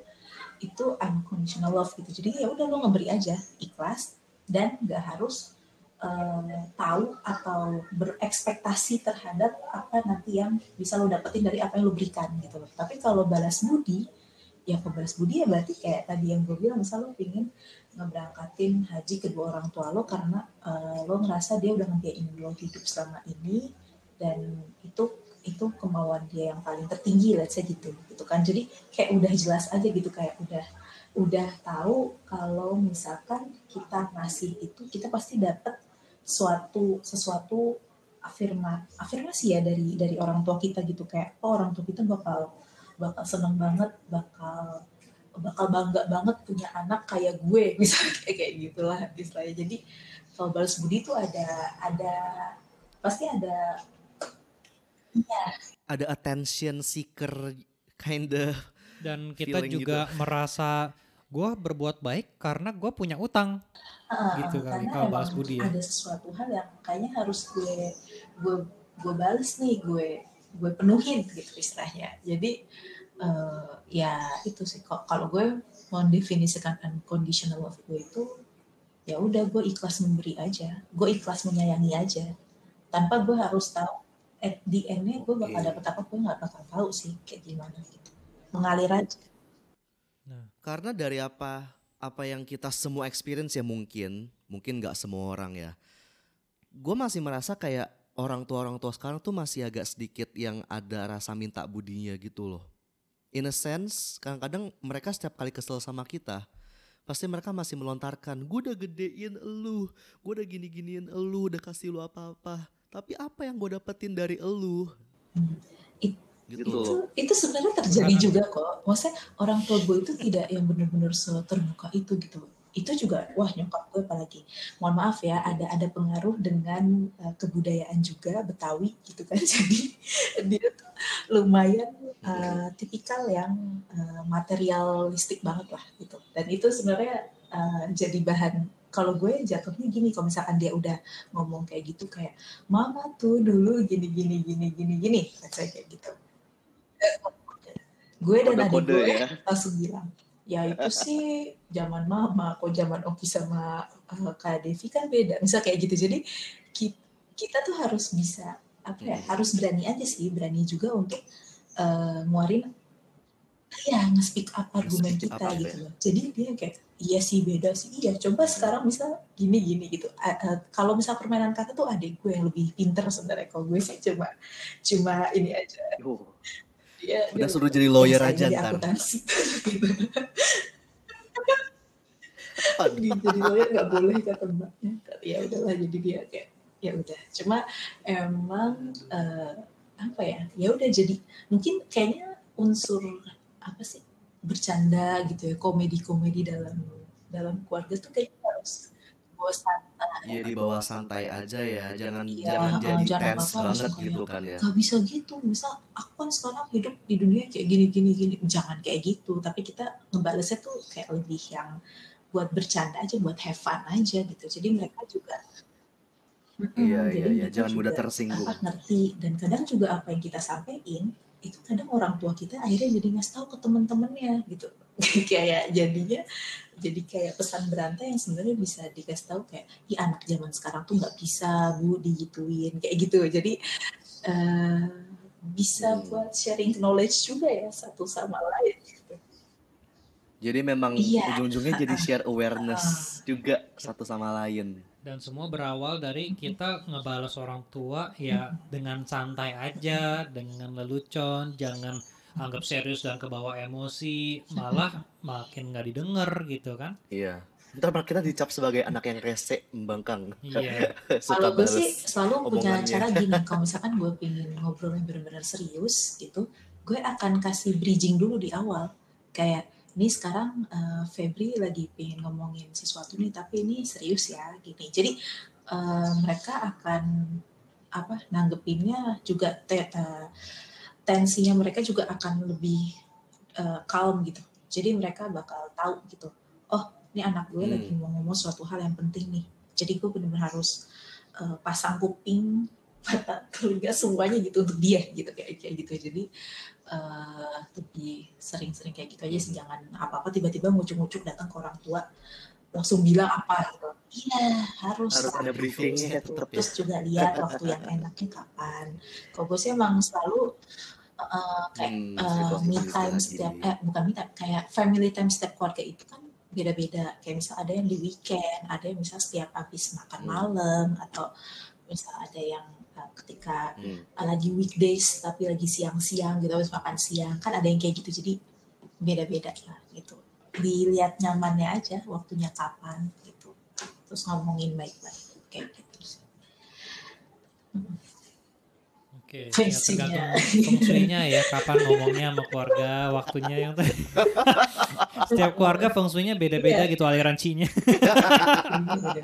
itu unconditional love gitu. Jadi ya udah lo ngeberi aja ikhlas dan nggak harus uh, tahu atau berekspektasi terhadap apa nanti yang bisa lo dapetin dari apa yang lo berikan gitu loh. Tapi kalau balas budi, ya balas budi ya berarti kayak tadi yang gue bilang, misal lo pingin ngeberangkatin haji kedua orang tua lo karena uh, lo ngerasa dia udah ngebiayain lo hidup selama ini dan itu itu kemauan dia yang paling tertinggi let's say gitu gitu kan jadi kayak udah jelas aja gitu kayak udah udah tahu kalau misalkan kita ngasih itu kita pasti dapat suatu sesuatu afirma afirmasi ya dari dari orang tua kita gitu. Kayak oh orang tua kita bakal bakal seneng banget bakal bakal bangga banget punya anak kayak gue. Misalnya kayak gitulah istilahnya jadi kalau balas budi itu ada ada pasti ada ya ada attention seeker kind of dan kita juga gitu. merasa gue berbuat baik karena gue punya utang. Uh, gitu kali kalau balas budi ya. ada sesuatu hal yang kayaknya harus gue gue gue balas nih gue gue penuhin gitu istilahnya. Jadi uh, ya itu sih. Kalau gue mau definisikan unconditional love gue itu ya udah gue ikhlas memberi aja. Gue ikhlas menyayangi aja. Tanpa gue harus tahu at the end-nya gue bakal Oke. dapet apa gue nggak bakal tahu sih kayak gimana gitu. Mengalir aja Karena dari apa apa yang kita semua experience ya mungkin, mungkin nggak semua orang ya. Gue masih merasa kayak orang tua orang tua sekarang tuh masih agak sedikit yang ada rasa minta budinya gitu loh. In a sense, kadang-kadang mereka setiap kali kesel sama kita, pasti mereka masih melontarkan, gue udah gedein elu, gue udah gini-giniin elu, udah kasih lu apa-apa. Tapi apa yang gue dapetin dari elu? It- Gitu itu itu sebenarnya terjadi juga kok. Maksudnya orang tua gue itu tidak yang benar-benar terbuka itu gitu. Itu juga wah nyokap gue apalagi. Mohon maaf ya ada ada pengaruh dengan uh, kebudayaan juga Betawi gitu kan. Jadi dia tuh lumayan uh, tipikal yang uh, materialistik banget lah gitu. Dan itu sebenarnya uh, jadi bahan kalau gue jatuhnya gini kalau misalkan dia udah ngomong kayak gitu kayak mama tuh dulu gini gini gini gini gini saya kayak gitu gue dan adik gue ya. langsung bilang ya itu sih zaman mama kok zaman Oki sama uh, Kak Devi kan beda. Misal kayak gitu. Jadi ki- kita, tuh harus bisa apa ya Hmm. harus berani aja sih. Berani juga untuk uh, nguarin ya nge-speak up argumen up kita apa gitu ya? loh. Jadi dia kayak iya sih beda sih. Iya coba sekarang misal gini gini gitu. A- uh, kalau misal permainan kata tuh adik gue yang lebih pinter sebenarnya. Kalau gue sih cuma cuma ini aja. Oh, dia Udah dia suruh jadi lawyer aja ntar. gitu. Jadi lawyer nggak boleh kata mbaknya tapi ya udahlah jadi dia kayak ya udah cuma emang eh, apa ya ya udah jadi mungkin kayaknya unsur apa sih bercanda gitu ya komedi komedi dalam dalam keluarga tuh kayaknya harus santai Iya di bawah santai aja ya, jangan Iya, jangan uh, jadi jangan apa-apa banget gitu kan ya. Gak bisa gitu. Misal aku kan sekarang hidup di dunia kayak gini gini gini. Jangan kayak gitu. Tapi kita ngebalesnya tuh kayak lebih yang buat bercanda aja buat have fun aja gitu. Jadi mereka juga Mm-mm, Iya jadi iya. iya, jangan mudah tersinggung. apa, ngerti. Dan kadang juga apa yang kita sampaikan itu kadang orang tua kita akhirnya jadi ngasih tahu ke teman-temannya gitu kayak jadinya jadi kayak pesan berantai yang sebenarnya bisa dikasih tahu kayak ya anak zaman sekarang tuh nggak bisa bu digituin kayak gitu jadi eh, bisa Hmm. buat sharing knowledge juga ya satu sama lain gitu. Jadi memang Iya. ujung-ujungnya jadi share awareness juga satu sama lain. Dan semua berawal dari kita ngebales orang tua ya dengan santai aja, dengan lelucon, jangan anggap serius dan kebawa emosi, malah makin nggak didengar gitu kan. Iya. Ntar malah kita dicap sebagai anak yang rese, membangkang, Iya. Kalau gue sih selalu punya cara gini, kalau misalkan gue pengen ngobrol yang benar-benar serius gitu, gue akan kasih bridging dulu di awal. Kayak, ini sekarang eh, Febri lagi pengen ngomongin sesuatu nih, tapi ini serius ya, gini. Jadi eh, mereka akan apa nanggepinnya juga te- eh, tensinya mereka juga akan lebih eh, calm gitu. Jadi mereka bakal tahu gitu. Oh, ini anak gue Hmm. lagi mau ngomong suatu hal yang penting nih. Jadi gue benar-benar harus eh, pasang kuping, mata, telinga semuanya gitu untuk dia gitu kayak kayak gitu. Jadi eh, lebih sering-sering kayak gitu aja sih. Jangan apa-apa tiba-tiba ngucuk-ngucuk datang ke orang tua langsung bilang apa gitu. Iya harus. Harus ada briefingnya tetap ya. Terus juga lihat waktu yang enaknya kapan. Kalau gue sih emang selalu eh, kayak Hmm, situasi me time setiap eh bukan me time kayak family time setiap keluarga itu kan beda-beda kayak misal ada yang di weekend ada yang misal setiap habis makan Hmm. malam atau misal ada yang eh, ketika Hmm. lagi weekdays tapi lagi siang-siang gitu habis makan siang kan ada yang kayak gitu jadi beda-beda lah gitu dilihat nyamannya aja waktunya kapan gitu terus ngomongin baik-baik kayak gitu sih. Oke, ya Fungsinya. tergantung fungsinya ya kapan ngomongnya sama keluarga, waktunya yang setiap keluarga fungsinya beda-beda Iya. gitu aliran C-nya. Beda-beda.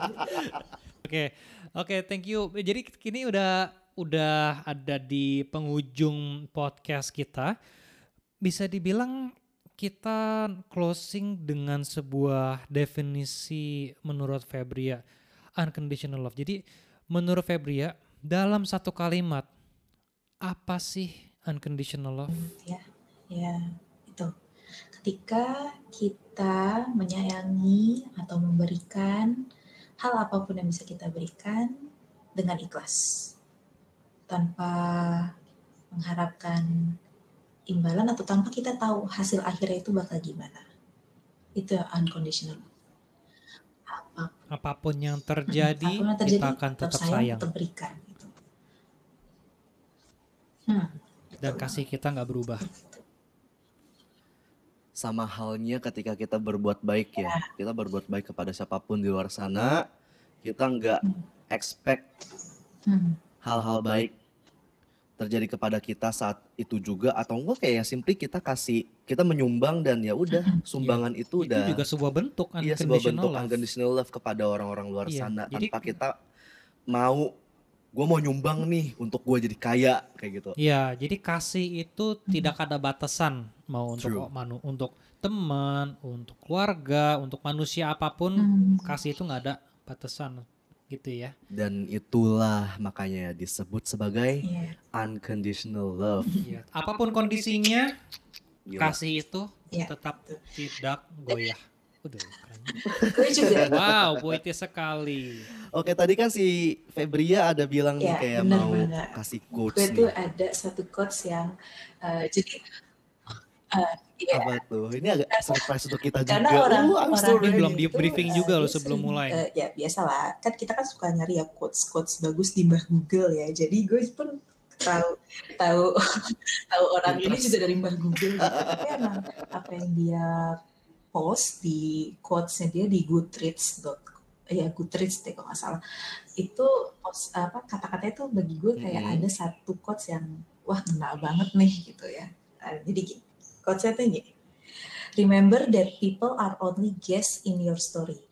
Oke, oke, thank you. Jadi kini udah udah ada di penghujung podcast kita. Bisa dibilang kita closing dengan sebuah definisi menurut Febria unconditional love. Jadi menurut Febria dalam satu kalimat apa sih unconditional love? ya ya itu ketika kita menyayangi atau memberikan hal apa pun yang bisa kita berikan dengan ikhlas tanpa mengharapkan imbalan atau tanpa kita tahu hasil akhirnya itu bakal gimana. Itu unconditional. Apa, apa pun yang terjadi, apa pun yang terjadi kita akan tetap, tetap sayang, sayang. tetap berikan. Hmm, Dan kasih kita nggak berubah. Sama halnya ketika kita berbuat baik ya, kita berbuat baik kepada siapa pun di luar sana, kita nggak hmm. expect hmm. hal-hal baik terjadi kepada kita saat itu juga atau enggak kayak simply kita kasih kita menyumbang dan ya udah iya. sumbangan ya, itu udah itu juga sebuah bentuk iya sebuah bentuk love. unconditional love kepada orang-orang luar ya, sana jadi, tanpa kita mau gue mau nyumbang nih untuk gue jadi kaya kayak gitu. Iya, jadi kasih itu tidak ada batasan mau untuk True. manu untuk teman, untuk keluarga, untuk manusia apa pun hmm. kasih itu nggak ada batasan gitu ya. Dan itulah makanya disebut sebagai yeah. unconditional love. Yeah. Apa pun kondisinya, Gila. kasih itu yeah. tetap tidak goyah. Udah Gue juga. Wow, puitis sekali. Oke, tadi kan si Febria ada bilang ya, nih kayak bener, mau bener. kasih quotes Gue tuh ada satu quotes yang uh, jadi uh, Iya. Apa tuh? Ini agak surprise untuk kita Karena juga. Orang, uh, orang ini belum di briefing uh, juga loh sebelum mulai. Uh, ya biasalah. Kan kita kan suka nyari ya quotes quotes bagus di Mbah Google ya. Jadi gue pun tahu tahu tahu orang ini juga dari Mbah Google. Gitu. Tapi emang apa yang dia post di quotesnya dia di Goodreads ya Goodreads deh kalau nggak salah itu post, apa kata-katanya tuh bagi gue kayak hmm. ada satu quotes yang wah kena banget nih gitu ya nah, jadi gini Konsepnya gini. Remember that people are only guests in your story.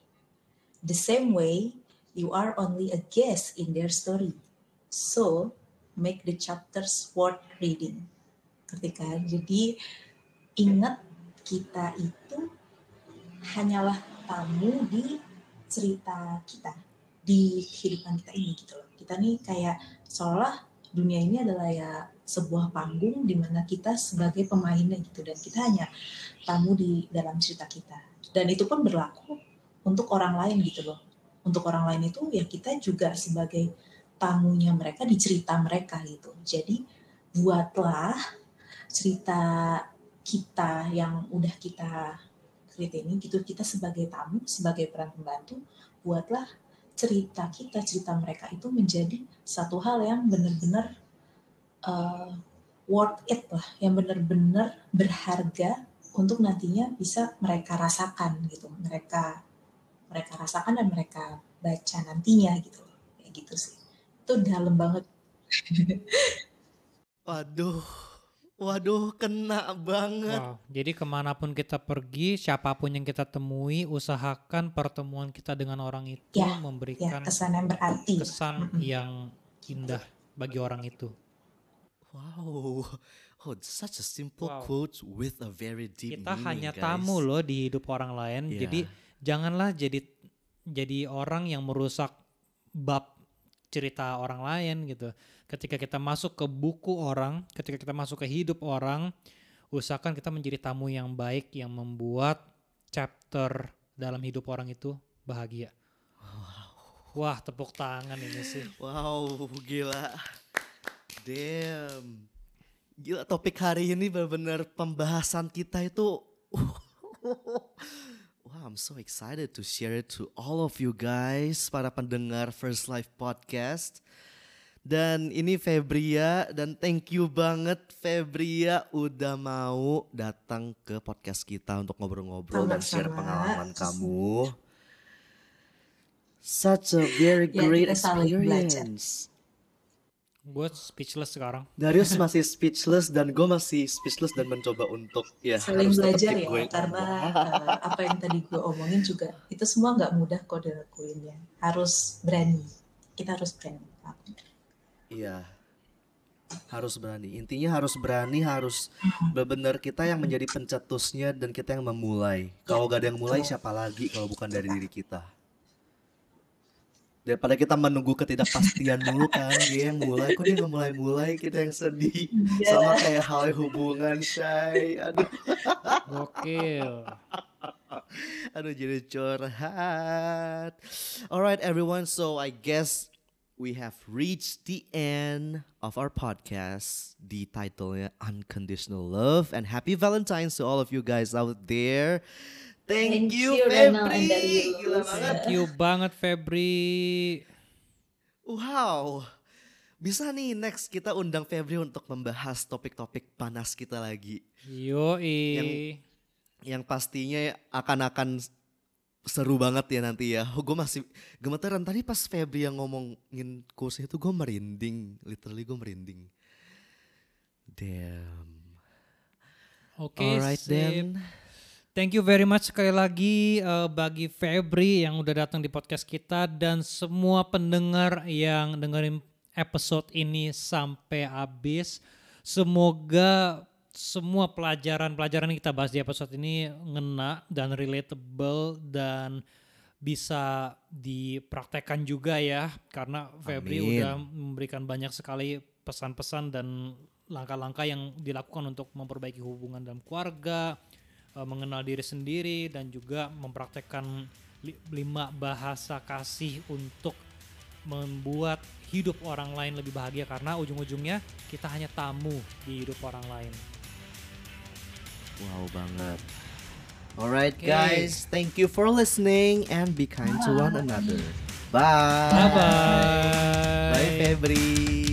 The same way you are only a guest in their story. So, make the chapters worth reading. Ketika jadi ingat kita itu hanyalah tamu di cerita kita di kehidupan kita ini gitu loh. Kita nih kayak seolah dunia ini adalah ya sebuah panggung di mana kita sebagai pemainnya gitu dan kita hanya tamu di dalam cerita kita. Dan itu pun berlaku untuk orang lain gitu loh. Untuk orang lain itu ya kita juga sebagai tamunya mereka di cerita mereka gitu. Jadi buatlah cerita kita yang udah kita create ini gitu kita sebagai tamu sebagai peran pembantu buatlah cerita kita, cerita mereka itu menjadi satu hal yang benar-benar uh, worth it lah, yang benar-benar berharga untuk nantinya bisa mereka rasakan gitu, mereka mereka rasakan dan mereka baca nantinya gitu, kayak gitu sih. Itu dalam banget. Waduh, Waduh, kena banget. Wow, jadi ke mana pun kita pergi, siapa pun yang kita temui, usahakan pertemuan kita dengan orang itu ya, memberikan ya, kesan yang berarti, kesan mm-hmm. yang indah bagi orang itu. Wow, oh, such a simple wow. quote with a very deep Kita meaning, hanya guys. tamu loh di hidup orang lain, yeah. jadi janganlah jadi jadi orang yang merusak bab cerita orang lain gitu ketika kita masuk ke buku orang, ketika kita masuk ke hidup orang, usahakan kita menjadi tamu yang baik yang membuat chapter dalam hidup orang itu bahagia. Wow. Wah, tepuk tangan ini sih. Wow, gila. Damn. Gila topik hari ini benar-benar pembahasan kita itu Wow, I'm so excited to share it to all of you guys, para pendengar First Life Podcast. Dan ini Febria dan thank you banget Febria udah mau datang ke podcast kita untuk ngobrol-ngobrol dan share pengalaman kamu. Such a very ya, great experience. Gue speechless sekarang. Darius masih speechless dan gue masih speechless dan mencoba untuk ya saling belajar ya gue karena uh, apa yang tadi gue omongin juga itu semua nggak mudah kok dilakuin ya. Harus berani. Kita harus berani. Iya. Harus berani. Intinya harus berani, harus benar-benar kita yang menjadi pencetusnya dan kita yang memulai. Kalau gak ada yang mulai siapa lagi kalau bukan dari diri kita. Daripada kita menunggu ketidakpastian dulu kan dia yang mulai kok dia nggak mulai-mulai kita yang sedih. Yeah. sama kayak hal hubungan shy aduh. Gokil. Aduh jadi curhat. Alright everyone. So I guess we have reached the end of our podcast. The title Unconditional Love. And Happy Valentine's to all of you guys out there. Thank, Thank you, Febri. Gila banget. Thank you banget Febri. Wow. Bisa nih next kita undang Febri untuk membahas topik-topik panas kita lagi. Yoi. Yang pastinya akan-akan seru banget ya nanti ya. Gue masih gemeteran tadi pas Febri yang ngomongin kursnya itu gue merinding, literally gue merinding. Damn. Oke, Alright sip. then. Thank you very much sekali lagi eh, bagi Febri yang udah datang di podcast kita dan semua pendengar yang dengerin episode ini sampai habis. Semoga semua pelajaran-pelajaran yang kita bahas di episode ini ngena dan relatable dan bisa dipraktekkan juga ya karena Febri Amin. udah memberikan banyak sekali pesan-pesan dan langkah-langkah yang dilakukan untuk memperbaiki hubungan dalam keluarga, eh, mengenal diri sendiri dan juga mempraktekkan li- lima bahasa kasih untuk membuat hidup orang lain lebih bahagia karena ujung-ujungnya kita hanya tamu di hidup orang lain. Wow banget. Alright Oke. guys, thank you for listening and be kind to one another. Bye. Bye bye. Bye Febri.